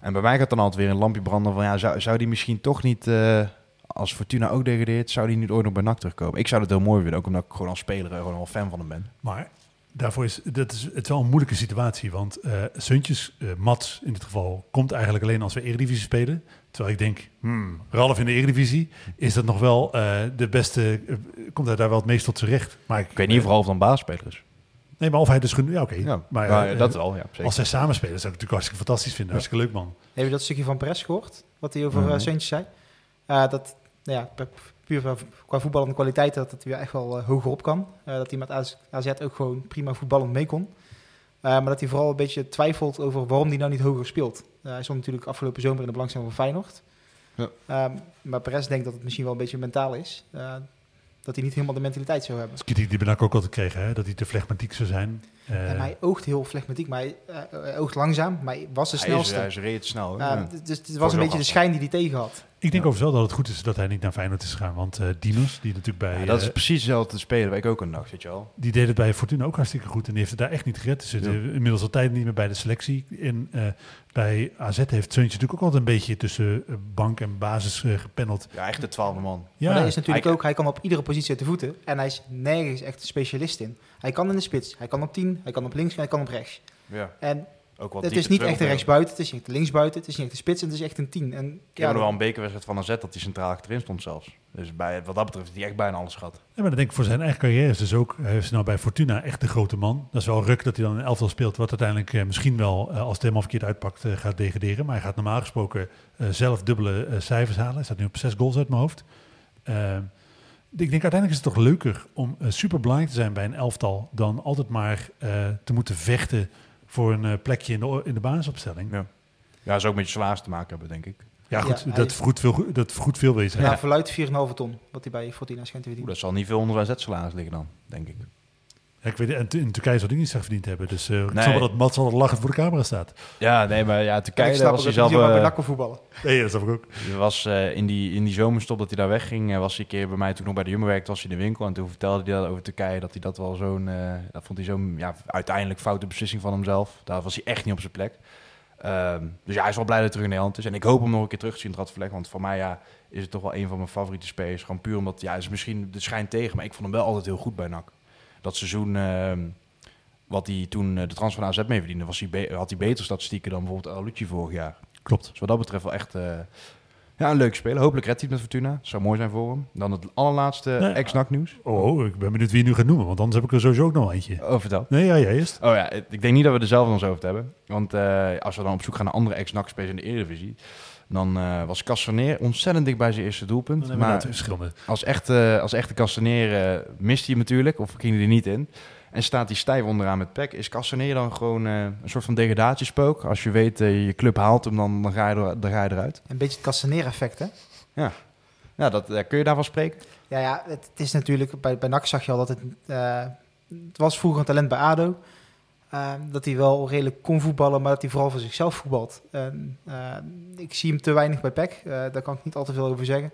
Speaker 1: En bij mij gaat dan altijd weer een lampje branden van... Ja, zou, zou die misschien toch niet, eh, als Fortuna ook degradeert... zou die niet ooit nog bij NAC terugkomen? Ik zou het heel mooi vinden, ook omdat ik gewoon als speler eh, gewoon wel fan van hem ben.
Speaker 3: Maar daarvoor is, dat is het is wel een moeilijke situatie. Want eh Suntjes, eh, Mats in dit geval, komt eigenlijk alleen als we Eredivisie spelen. Terwijl ik denk, hmm, Ralf in de Eredivisie, is dat nog wel eh, de beste... komt hij daar wel het meest tot zijn recht. Maar
Speaker 1: Ik weet niet vooral of dan baasspeler is.
Speaker 3: Nee, maar of hij dus... genu- Ja, oké.
Speaker 1: Ja,
Speaker 3: Maar
Speaker 1: ja,
Speaker 3: eh,
Speaker 1: dat wel, ja, zeker.
Speaker 3: Als zij samen spelen, zou ik het natuurlijk hartstikke fantastisch vinden. Hartstikke leuk, man.
Speaker 2: Heb je dat stukje van Perez gehoord? Wat hij over uh, Seuntjes zei? Eh, dat, nou ja, puur qua- voetballende kwaliteit, dat het weer echt wel eh, hoger op kan. Eh, dat hij met AZ, AZ ook gewoon prima voetballend mee kon. Eh, maar dat hij vooral een beetje twijfelt over waarom hij nou niet hoger speelt. Hij stond natuurlijk afgelopen zomer in de belangstelling van Feyenoord.
Speaker 1: Ja.
Speaker 2: Ehm, maar Perez denkt dat het misschien wel een beetje mentaal is. Eh, dat hij niet helemaal de mentaliteit zou hebben.
Speaker 3: Dat is kritiek die Benak ook altijd kreeg, hè? dat hij te flegmatiek zou zijn. Eh,
Speaker 2: en hij oogt heel flegmatiek, maar hij, oogt langzaam. Maar hij was de
Speaker 1: Hij is,
Speaker 2: snelste.
Speaker 1: hij is reed snel.
Speaker 2: Eh, d- dus het
Speaker 1: Voor
Speaker 2: was een beetje de schijn die hij tegen had.
Speaker 3: Ik denk
Speaker 1: Ja.
Speaker 3: overigens wel dat het goed is dat hij niet naar Feyenoord is gegaan. Want eh Dinos, die natuurlijk bij...
Speaker 1: Ja, dat is
Speaker 3: eh,
Speaker 1: precies hetzelfde spelen waar ik ook een dag, weet je wel.
Speaker 3: Die deed het bij Fortuna ook hartstikke goed en die heeft het daar echt niet gered. Ze zitten
Speaker 1: Ja.
Speaker 3: inmiddels al tijd niet meer bij de selectie. En eh, bij AZ heeft Seuntje natuurlijk ook altijd een beetje tussen bank en basis gepenneld.
Speaker 1: Ja, echt de twaalfde man.
Speaker 3: Ja,
Speaker 2: maar dat is natuurlijk
Speaker 1: hij-
Speaker 2: ook, hij kan op iedere positie uit de voeten. En hij is nergens echt een specialist in. Hij kan in de spits, hij kan op 10, hij kan op links en hij kan op rechts.
Speaker 1: Ja,
Speaker 2: En
Speaker 1: ook wat
Speaker 2: het is niet echt een rechtsbuiten, het is niet echt een linksbuiten, het is niet echt een spits en het is echt een 10. En
Speaker 1: Ik
Speaker 2: ja,
Speaker 1: heb er wel een bekerwedstrijd van AZ dat hij centraal achterin stond zelfs. Dus bij, wat dat betreft heeft hij echt bijna alles gehad.
Speaker 3: Ja, maar dan denk ik voor zijn eigen carrière is dus ook, hij is nou bij Fortuna echt de grote man. Dat is wel ruk dat hij dan een elftal speelt, wat uiteindelijk eh, misschien wel, eh, als het helemaal verkeerd uitpakt, eh, gaat degraderen. Maar hij gaat normaal gesproken zelf dubbele cijfers halen. Hij staat nu op zes goals uit mijn hoofd. Eh, ik denk uiteindelijk is het toch leuker om super belangrijk te zijn bij een elftal dan altijd maar eh, te moeten vechten voor een eh, plekje in de, in de basisopstelling.
Speaker 1: Ja. Ja, dat is ook met je salaris te maken hebben, denk ik.
Speaker 3: Ja, goed,
Speaker 2: Ja,
Speaker 3: dat, vergoedt veel, dat vergoedt veel wezen.
Speaker 2: Ja,
Speaker 1: Ja.
Speaker 2: verluidt 4,5 ton, wat hij bij Fortuna schijnt te verdienen.
Speaker 1: dat zal niet veel onder zijn salaris liggen dan, denk ik.
Speaker 3: Ja, ik weet, en in Turkije zou hij niet slecht verdiend hebben. Dus eh ik
Speaker 1: Nee.
Speaker 3: snap dat Mats altijd lachend voor de camera staat.
Speaker 1: Ja, nee, maar ja, Turkije
Speaker 2: ik
Speaker 1: daar was hij
Speaker 2: dat
Speaker 1: zelf...
Speaker 2: bij
Speaker 1: eh,
Speaker 2: NAC kan voetballen.
Speaker 3: Nee, dat snap ik ook.
Speaker 1: Was eh, in, die, in die zomerstop dat hij daar wegging, was hij een keer bij mij toen ik nog bij de Jumbo werkte, was hij in de winkel. En toen vertelde hij dat over Turkije, dat hij dat wel zo'n, eh, dat vond hij zo'n, ja, uiteindelijk foute beslissing van hemzelf. Daar was hij echt niet op zijn plek. Ehm, dus ja, hij is wel blij dat hij terug in Nederland is. En ik hoop hem nog een keer terug te zien in het Radverleg, want voor mij ja, is het toch wel een van mijn favoriete spelers. Gewoon puur omdat, ja, het is misschien de schijn tegen, maar ik vond hem wel altijd heel goed bij NAC. Dat seizoen... ehm, wat hij toen eh, de transfer naar AZ mee verdiende, was hij had hij betere statistieken dan bijvoorbeeld Alucci vorig jaar.
Speaker 3: Klopt.
Speaker 1: Dus wat dat betreft wel echt eh, ja, een leuke speler. Hopelijk redt hij het met Fortuna. Dat zou mooi zijn voor hem. Dan het allerlaatste
Speaker 3: Nee,
Speaker 1: ex-NAC nieuws.
Speaker 3: Oh, oh, ik ben benieuwd wie je nu gaat noemen, want anders heb ik er sowieso ook nog eentje.
Speaker 1: Oh, vertel.
Speaker 3: Nee, ja, jij eerst.
Speaker 1: Oh ja, ik denk niet dat we er zelf nog eens over te hebben. Want eh, als we dan op zoek gaan naar andere ex-NAC-spelers in de Eredivisie... dan eh, was Castaneer ontzettend dicht bij zijn eerste doelpunt. Maar als echte, als echte Castaneer eh, mist hij hem natuurlijk, of ging hij er niet in. En staat hij stijf onderaan met pek. Is Castaneer dan gewoon eh, een soort van degradatiespook? Als je weet, eh, je club haalt hem, dan, dan, ga, je er, dan ga je eruit.
Speaker 2: Een beetje het Castaneer-effect, hè?
Speaker 1: Ja, dat, eh, kun je daarvan spreken?
Speaker 2: Ja, ja het, het is natuurlijk... Bij, bij NAC zag je al dat het... eh, het was vroeger een talent bij ADO. Eh, dat hij wel redelijk kon voetballen, maar dat hij vooral voor zichzelf voetbalt. En, eh, ik zie hem te weinig bij PEC. eh, daar kan ik niet al te veel over zeggen.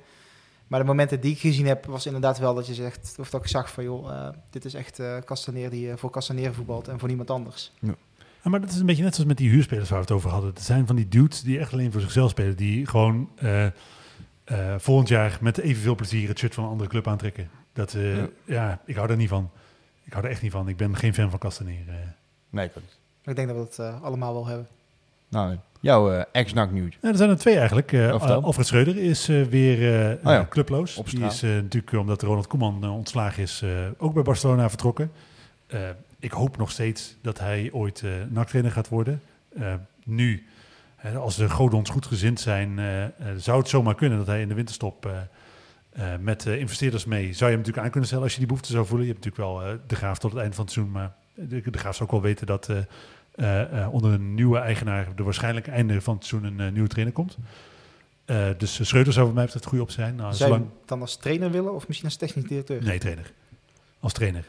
Speaker 2: Maar de momenten die ik gezien heb, was inderdaad wel dat je zegt... Of dat ik zag van, joh, eh, dit is echt eh Castaneer die voor Castaneer voetbalt en voor niemand anders.
Speaker 3: Ja, maar dat is een beetje net zoals met die huurspelers waar we het over hadden. Het zijn van die dudes die echt alleen voor zichzelf spelen. Die gewoon eh, eh, volgend jaar met evenveel plezier het shirt van een andere club aantrekken. Dat, eh, ja.
Speaker 1: Ja.
Speaker 3: ik hou daar niet van. Ik hou er echt niet van. Ik ben geen fan van Castaneer.
Speaker 1: Nee, ik
Speaker 2: ik denk dat we dat eh, allemaal wel hebben.
Speaker 1: Nou, jouw eh, ex-NAC nieuws.
Speaker 3: Ja, er zijn er twee eigenlijk. Al- Alfred Schreuder is eh, weer eh,
Speaker 1: Oh ja.
Speaker 3: clubloos.
Speaker 1: Op
Speaker 3: Die is eh, natuurlijk, omdat Ronald Koeman ontslagen is, eh, ook bij Barcelona vertrokken. Eh, ik hoop nog steeds dat hij ooit eh NAC-trainer gaat worden. Eh, nu, hè, als de Godons goed gezind zijn, zou het zomaar kunnen dat hij in de winterstop eh, eh, met eh, investeerders mee... zou je hem natuurlijk aan kunnen stellen als je die behoefte zou voelen. Je hebt natuurlijk wel eh, de Graaf tot het einde van het seizoen, maar de, de Graaf zou ook wel weten dat... eh, eh, eh, onder een nieuwe eigenaar er waarschijnlijk einde van het seizoen een nieuwe trainer komt. Eh, dus Schreuder zou voor mij betreft goed op zijn. Nou,
Speaker 2: Zou je
Speaker 3: zolang...
Speaker 2: dan als trainer willen of misschien als technisch directeur?
Speaker 3: Nee, trainer. Als trainer.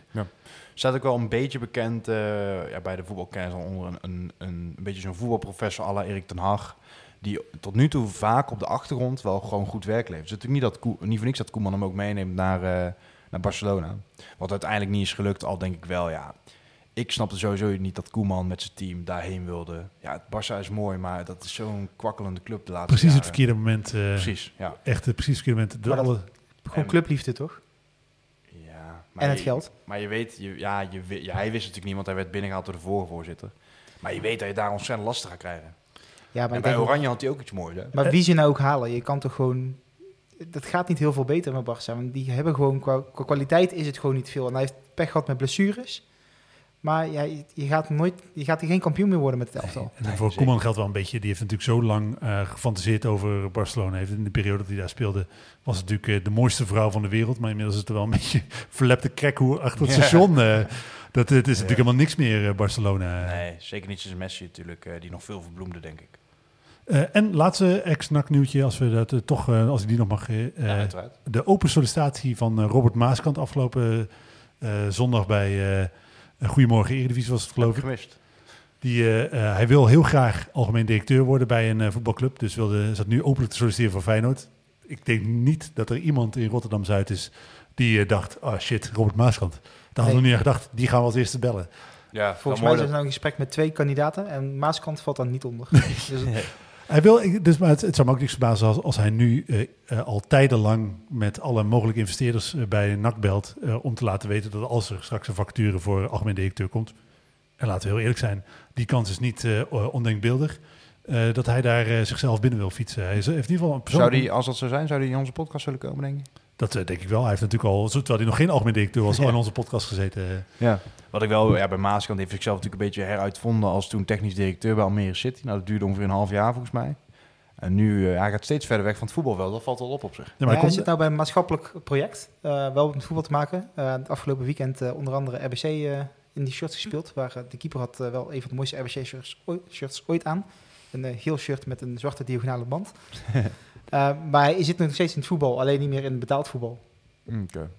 Speaker 1: Staat ook wel een beetje bekend eh, ja, bij de voetbalkennis onder een, een, een, een beetje zo'n voetbalprofessor à la Erik ten Hag. Die tot nu toe vaak op de achtergrond wel gewoon goed werk levert. Het is natuurlijk niet, dat Koe, niet voor niks dat Koeman hem ook meeneemt naar, uh, naar Barcelona. Wat uiteindelijk niet is gelukt, al denk ik wel, ja... Ik snapte sowieso niet dat Koeman met zijn team daarheen wilde. Ja, het Barça is mooi, maar dat is zo'n kwakkelende club de laatste
Speaker 3: Precies
Speaker 1: jaren.
Speaker 3: het verkeerde moment. Uh,
Speaker 1: Precies, ja.
Speaker 3: Echt het precies verkeerde moment. De
Speaker 2: Maar dat-
Speaker 3: alle...
Speaker 2: Gewoon clubliefde, toch?
Speaker 1: Ja, maar
Speaker 2: En het
Speaker 1: je-
Speaker 2: geld.
Speaker 1: Maar je weet, je, ja, je, ja, hij wist natuurlijk niet, want hij werd binnengehaald door de vorige voorzitter. Maar je weet dat je daar ontzettend lastig gaat krijgen.
Speaker 2: Ja, maar,
Speaker 1: En bij Oranje had hij ook iets moois, hè?
Speaker 2: maar wie ze nou ook halen, je kan toch gewoon... Dat gaat niet heel veel beter met Barça. Want die hebben gewoon, qua, qua kwaliteit is het gewoon niet veel. En hij heeft pech gehad met blessures. Maar ja, je, gaat nooit, je gaat hier geen kampioen meer worden met het elftal.
Speaker 3: En voor
Speaker 1: zeker.
Speaker 3: Koeman geldt wel een beetje. Die heeft natuurlijk zo lang uh, gefantaseerd over Barcelona. Heeft in de periode dat hij daar speelde, was het natuurlijk uh, de mooiste vrouw van de wereld. Maar inmiddels is het er wel een beetje verlepte krekhoer achter het
Speaker 1: Ja.
Speaker 3: station. Uh, dat, het is natuurlijk helemaal niks meer, uh, Barcelona.
Speaker 1: Nee, zeker niet sinds Messi natuurlijk, eh, die nog veel verbloemde, denk ik.
Speaker 3: Uh, en laatste ex-nak nieuwtje, als we dat uh, toch, uh, als ik die nog mag.
Speaker 1: ja, uiteraard.
Speaker 3: de open sollicitatie van Robert Maaskant afgelopen zondag bij Goedemorgen Eredivisie was het geloof ik.
Speaker 1: Gemist.
Speaker 3: Die, hij wil heel graag algemeen directeur worden bij een voetbalclub. Dus wilde, zat nu openlijk te solliciteren voor Feyenoord. Ik denk niet dat er iemand in Rotterdam-Zuid is die dacht, oh shit, Robert Maaskant. Daar hadden we
Speaker 2: Nee.
Speaker 3: niet aan gedacht, die gaan we als eerste bellen.
Speaker 1: Ja,
Speaker 2: Volgens mij zijn ze nou in gesprek met twee kandidaten. En Maaskant valt dan niet onder. dus het-
Speaker 3: Hij wil, ik- dus, maar het, zou me ook niks verbazen als, hij nu eh, eh, al tijdenlang met alle mogelijke investeerders eh, bij NAC belt om te laten weten dat als er straks een vacature voor algemeen directeur komt, en laten we heel eerlijk zijn, die kans is niet ondenkbeeldig, dat hij daar zichzelf binnen wil fietsen. Hij heeft in ieder geval een
Speaker 1: Zou die, als dat zo zijn, zou die in onze podcast zullen komen, denk je?
Speaker 3: Dat eh, denk ik wel. Hij heeft natuurlijk al, terwijl hij nog geen algemeen directeur was, al in onze podcast gezeten. eh.
Speaker 1: Ja. Wat ik wel, ja, bij Maaskant heeft zichzelf natuurlijk een beetje heruitvonden als toen technisch directeur bij Almere City. Nou, dat duurde ongeveer een half jaar volgens mij. En nu, uh, hij gaat steeds verder weg van het voetbalveld. Dat valt wel op op zich.
Speaker 3: Ja, maar
Speaker 2: hij
Speaker 3: hij
Speaker 2: zit
Speaker 3: komt,
Speaker 2: nou bij een maatschappelijk project. eh, wel met voetbal te maken. Eh, het afgelopen weekend eh, onder andere RBC eh, in die shirts gespeeld. Waar de keeper had wel een van de mooiste RBC shirts, ooit- shirts ooit aan. Een geel shirt met een zwarte diagonale band. Eh, maar hij zit nog steeds in het voetbal, alleen niet meer in betaald voetbal.
Speaker 1: Oké.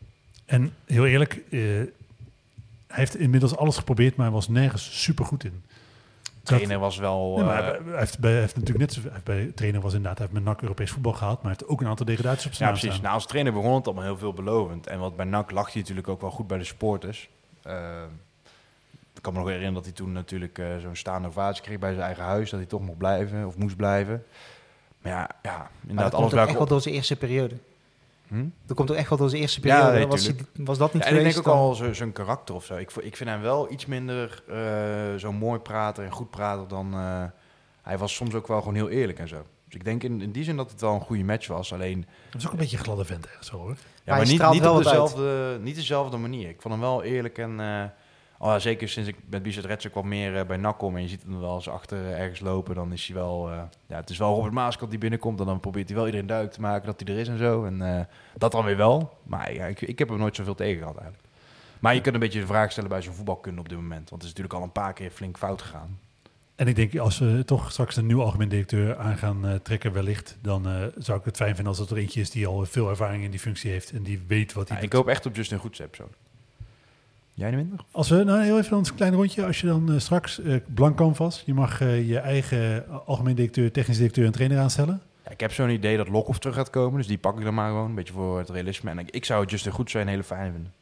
Speaker 3: En heel eerlijk, eh, hij heeft inmiddels alles geprobeerd, maar hij was nergens super goed in. Dat-
Speaker 1: trainer was wel...
Speaker 3: Nee, maar
Speaker 1: eh,
Speaker 3: hij, hij heeft, bij, hij heeft natuurlijk net zo, bij trainer was inderdaad, hij heeft met NAC Europees voetbal gehaald, maar hij heeft ook een aantal degradaties op zijn
Speaker 1: ja, precies.
Speaker 3: staan.
Speaker 1: Nou, als trainer begon het allemaal heel veelbelovend. En wat bij NAC lag hij natuurlijk ook wel goed bij de sporters. Eh, ik kan me nog herinneren dat hij toen natuurlijk eh, zo'n staande ovatie kreeg bij zijn eigen huis. Dat hij toch mocht blijven of moest blijven. Maar ja, ja
Speaker 2: Maar
Speaker 1: inderdaad,
Speaker 2: dat
Speaker 1: alles
Speaker 2: komt ook echt wel door zijn eerste periode.
Speaker 1: Hm?
Speaker 2: Dat komt ook echt wel door zijn eerste
Speaker 1: Ja,
Speaker 2: periode.
Speaker 1: nee,
Speaker 2: was, hij- was dat niet
Speaker 1: Ja, en ik denk ook
Speaker 2: dan-
Speaker 1: al zo- zo'n karakter of zo. Ik, ik vind hem wel iets minder eh, zo mooi prater en goed prater dan... eh, hij was soms ook wel gewoon heel eerlijk en zo. Dus ik denk in, in die zin dat het wel een goede match was. Alleen,
Speaker 3: Dat is ook een beetje een gladde vent ergens hoor.
Speaker 1: ja,
Speaker 2: hij
Speaker 1: maar niet, niet,
Speaker 2: wel
Speaker 1: op
Speaker 2: uit.
Speaker 1: dezelfde, niet dezelfde manier. Ik vond hem wel eerlijk en... eh, oh, ja, zeker sinds ik met Bizet ook wat meer eh, bij NAC kom... en je ziet hem wel eens achter eh, ergens lopen... dan is hij wel... eh, ja, het is wel Robert Maaskant die binnenkomt... en dan probeert hij wel iedereen duidelijk te maken dat hij er is en zo. En dat dan weer wel. Maar ja, ik, ik heb hem nooit zoveel tegen gehad eigenlijk. Maar je kunt een beetje de vraag stellen bij zo'n voetbalkunde op dit moment. Want het is natuurlijk al een paar keer flink fout gegaan.
Speaker 3: En ik denk, als we toch straks een nieuwe algemeen directeur aan gaan trekken wellicht, dan zou ik het fijn vinden als het er eentje is die al veel ervaring in die functie heeft en die weet wat hij
Speaker 1: Ja, ik hoop echt op Justin Goedse persoonlijk. Jij minder?
Speaker 3: Als we, nou heel even een klein rondje, als je dan eh, straks eh, blank canvas, je mag eh, je eigen algemeen directeur, technisch directeur en trainer aanstellen.
Speaker 1: Ja, ik heb zo'n idee dat Lokhoff terug gaat komen. Dus die pak ik dan maar gewoon. Een beetje voor het realisme. En ik, ik zou Justin Goedse een hele fijne vinden.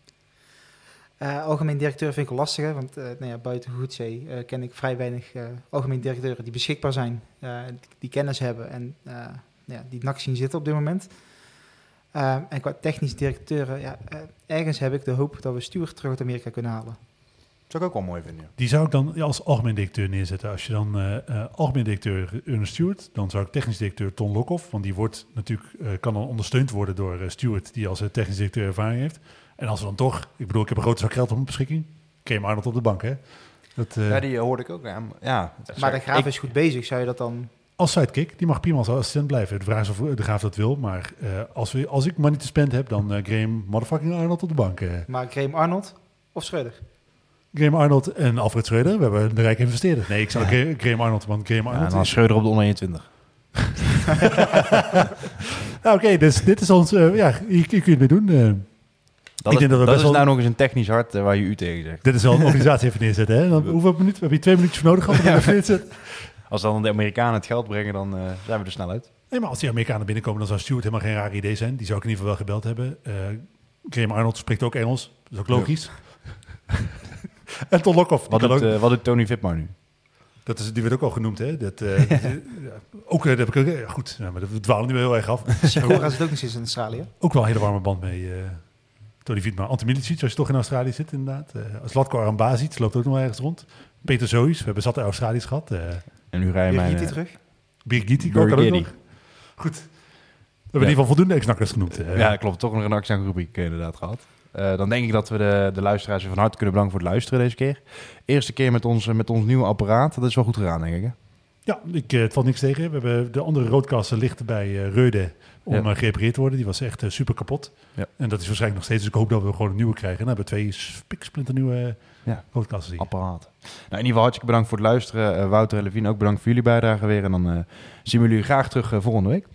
Speaker 2: Eh, algemeen directeur vind ik wel lastig, hè, want eh, nou ja, buiten Goedzee eh, ken ik vrij weinig algemeen directeuren die beschikbaar zijn, eh, die, die kennis hebben en eh, ja, die NAC zien zitten op dit moment. Eh, en qua technisch directeuren, ja, eh, ergens heb ik de hoop dat we Stuart terug uit Amerika kunnen halen.
Speaker 1: zou ik ook wel mooi vinden. ja.
Speaker 3: Die zou ik dan als algemeen directeur neerzetten. Als je dan eh, eh, algemeen directeur Ernest Stewart, dan zou ik technisch directeur Ton Lokhoff, want die wordt natuurlijk, eh, kan dan ondersteund worden door eh, Stewart, die als technisch directeur ervaring heeft. En als we dan toch, ik bedoel, ik heb een grote zak geld op mijn beschikking, Keem Arnold op de bank, hè? Dat, eh,
Speaker 1: Ja, die hoorde ik ook. Ja, ja,
Speaker 2: Maar de Graaf
Speaker 1: ik-
Speaker 2: is goed bezig, zou je dat dan...
Speaker 3: Als sidekick, die mag prima als assistent blijven. De vraag is of de Graaf dat wil, maar eh, als, we, als ik money to spend heb, dan eh Graham motherfucking Arnold op de bank. eh.
Speaker 2: Maar Graham Arnold of Schreuder?
Speaker 3: Graham Arnold en Alfred Schreuder, we hebben de rijke investeerder. Nee, ik zou Gra- Graham Arnold, want Graham
Speaker 1: Ja,
Speaker 3: Arnold...
Speaker 1: en dan
Speaker 3: is-
Speaker 1: Schreuder op de onder 21.
Speaker 3: Nou, Oké, dus dit is ons... eh, ja, hier, hier kun je het mee doen. eh.
Speaker 1: Dat,
Speaker 3: Ik
Speaker 1: is,
Speaker 3: denk dat
Speaker 1: dat
Speaker 3: best
Speaker 1: is
Speaker 3: wel-
Speaker 1: nou nog eens een technisch hart eh, waar je u tegen zegt.
Speaker 3: dit is wel een organisatie even neerzetten. Hè? Dan, hoeveel minuten? We hebben hier twee minuutjes voor nodig gehad om het even neer te zetten.
Speaker 1: Als dan de Amerikanen het geld brengen, dan eh, zijn we er snel uit.
Speaker 3: Nee, maar als die Amerikanen binnenkomen, dan zou Stuart helemaal geen raar idee zijn. Die zou ik in ieder geval wel gebeld hebben. Eh Graham Arnold spreekt ook Engels. Dat is ook logisch. en Ton Lokhoff.
Speaker 1: Wat doet,
Speaker 3: ook-
Speaker 1: eh, wat doet Tony Vipmar nu?
Speaker 3: Dat is, die werd ook al genoemd, hè? Dat, eh, ja, ook, dat heb ik ook, ja, goed, ja, maar dat- we dwalen nu wel heel erg af.
Speaker 2: Sikora zit ook nog steeds in Australië.
Speaker 3: ook wel een hele warme band mee. eh Tony Vietma. Antimilicic, als je toch in Australië zit, inderdaad. Eh als Latko Arambasic loopt ook nog wel ergens rond. Peter Zois, we hebben zat Australiërs gehad.
Speaker 1: En nu rij je
Speaker 2: Weer
Speaker 1: mijn...
Speaker 2: hij
Speaker 1: eh,
Speaker 2: terug.
Speaker 3: Birgiti kan ook nog. Goed. We hebben in ieder geval voldoende ex-nakkers genoemd. eh.
Speaker 1: Ja, klopt. Toch nog een actie aan rubriek eh, inderdaad gehad. Eh, dan denk ik dat we de, de luisteraars weer van harte kunnen bedanken voor het luisteren deze keer. Eerste keer met ons, met ons nieuwe apparaat. Dat is wel goed gegaan, denk ik. Hè?
Speaker 3: Ja, ik, het valt niks tegen. We hebben de andere roodkasten ligt bij eh Reude om
Speaker 1: Ja.
Speaker 3: gerepareerd te worden. Die was echt super kapot.
Speaker 1: Ja.
Speaker 3: En dat is waarschijnlijk nog steeds. Dus ik hoop dat we gewoon een nieuwe krijgen. En dan hebben we twee spiksplinternieuwe
Speaker 1: Ja. Apparaat. Nou, in ieder geval hartstikke bedankt voor het luisteren. Eh, Wouter en Levine, ook bedankt voor jullie bijdrage weer. En dan eh, zien we jullie graag terug eh, volgende week.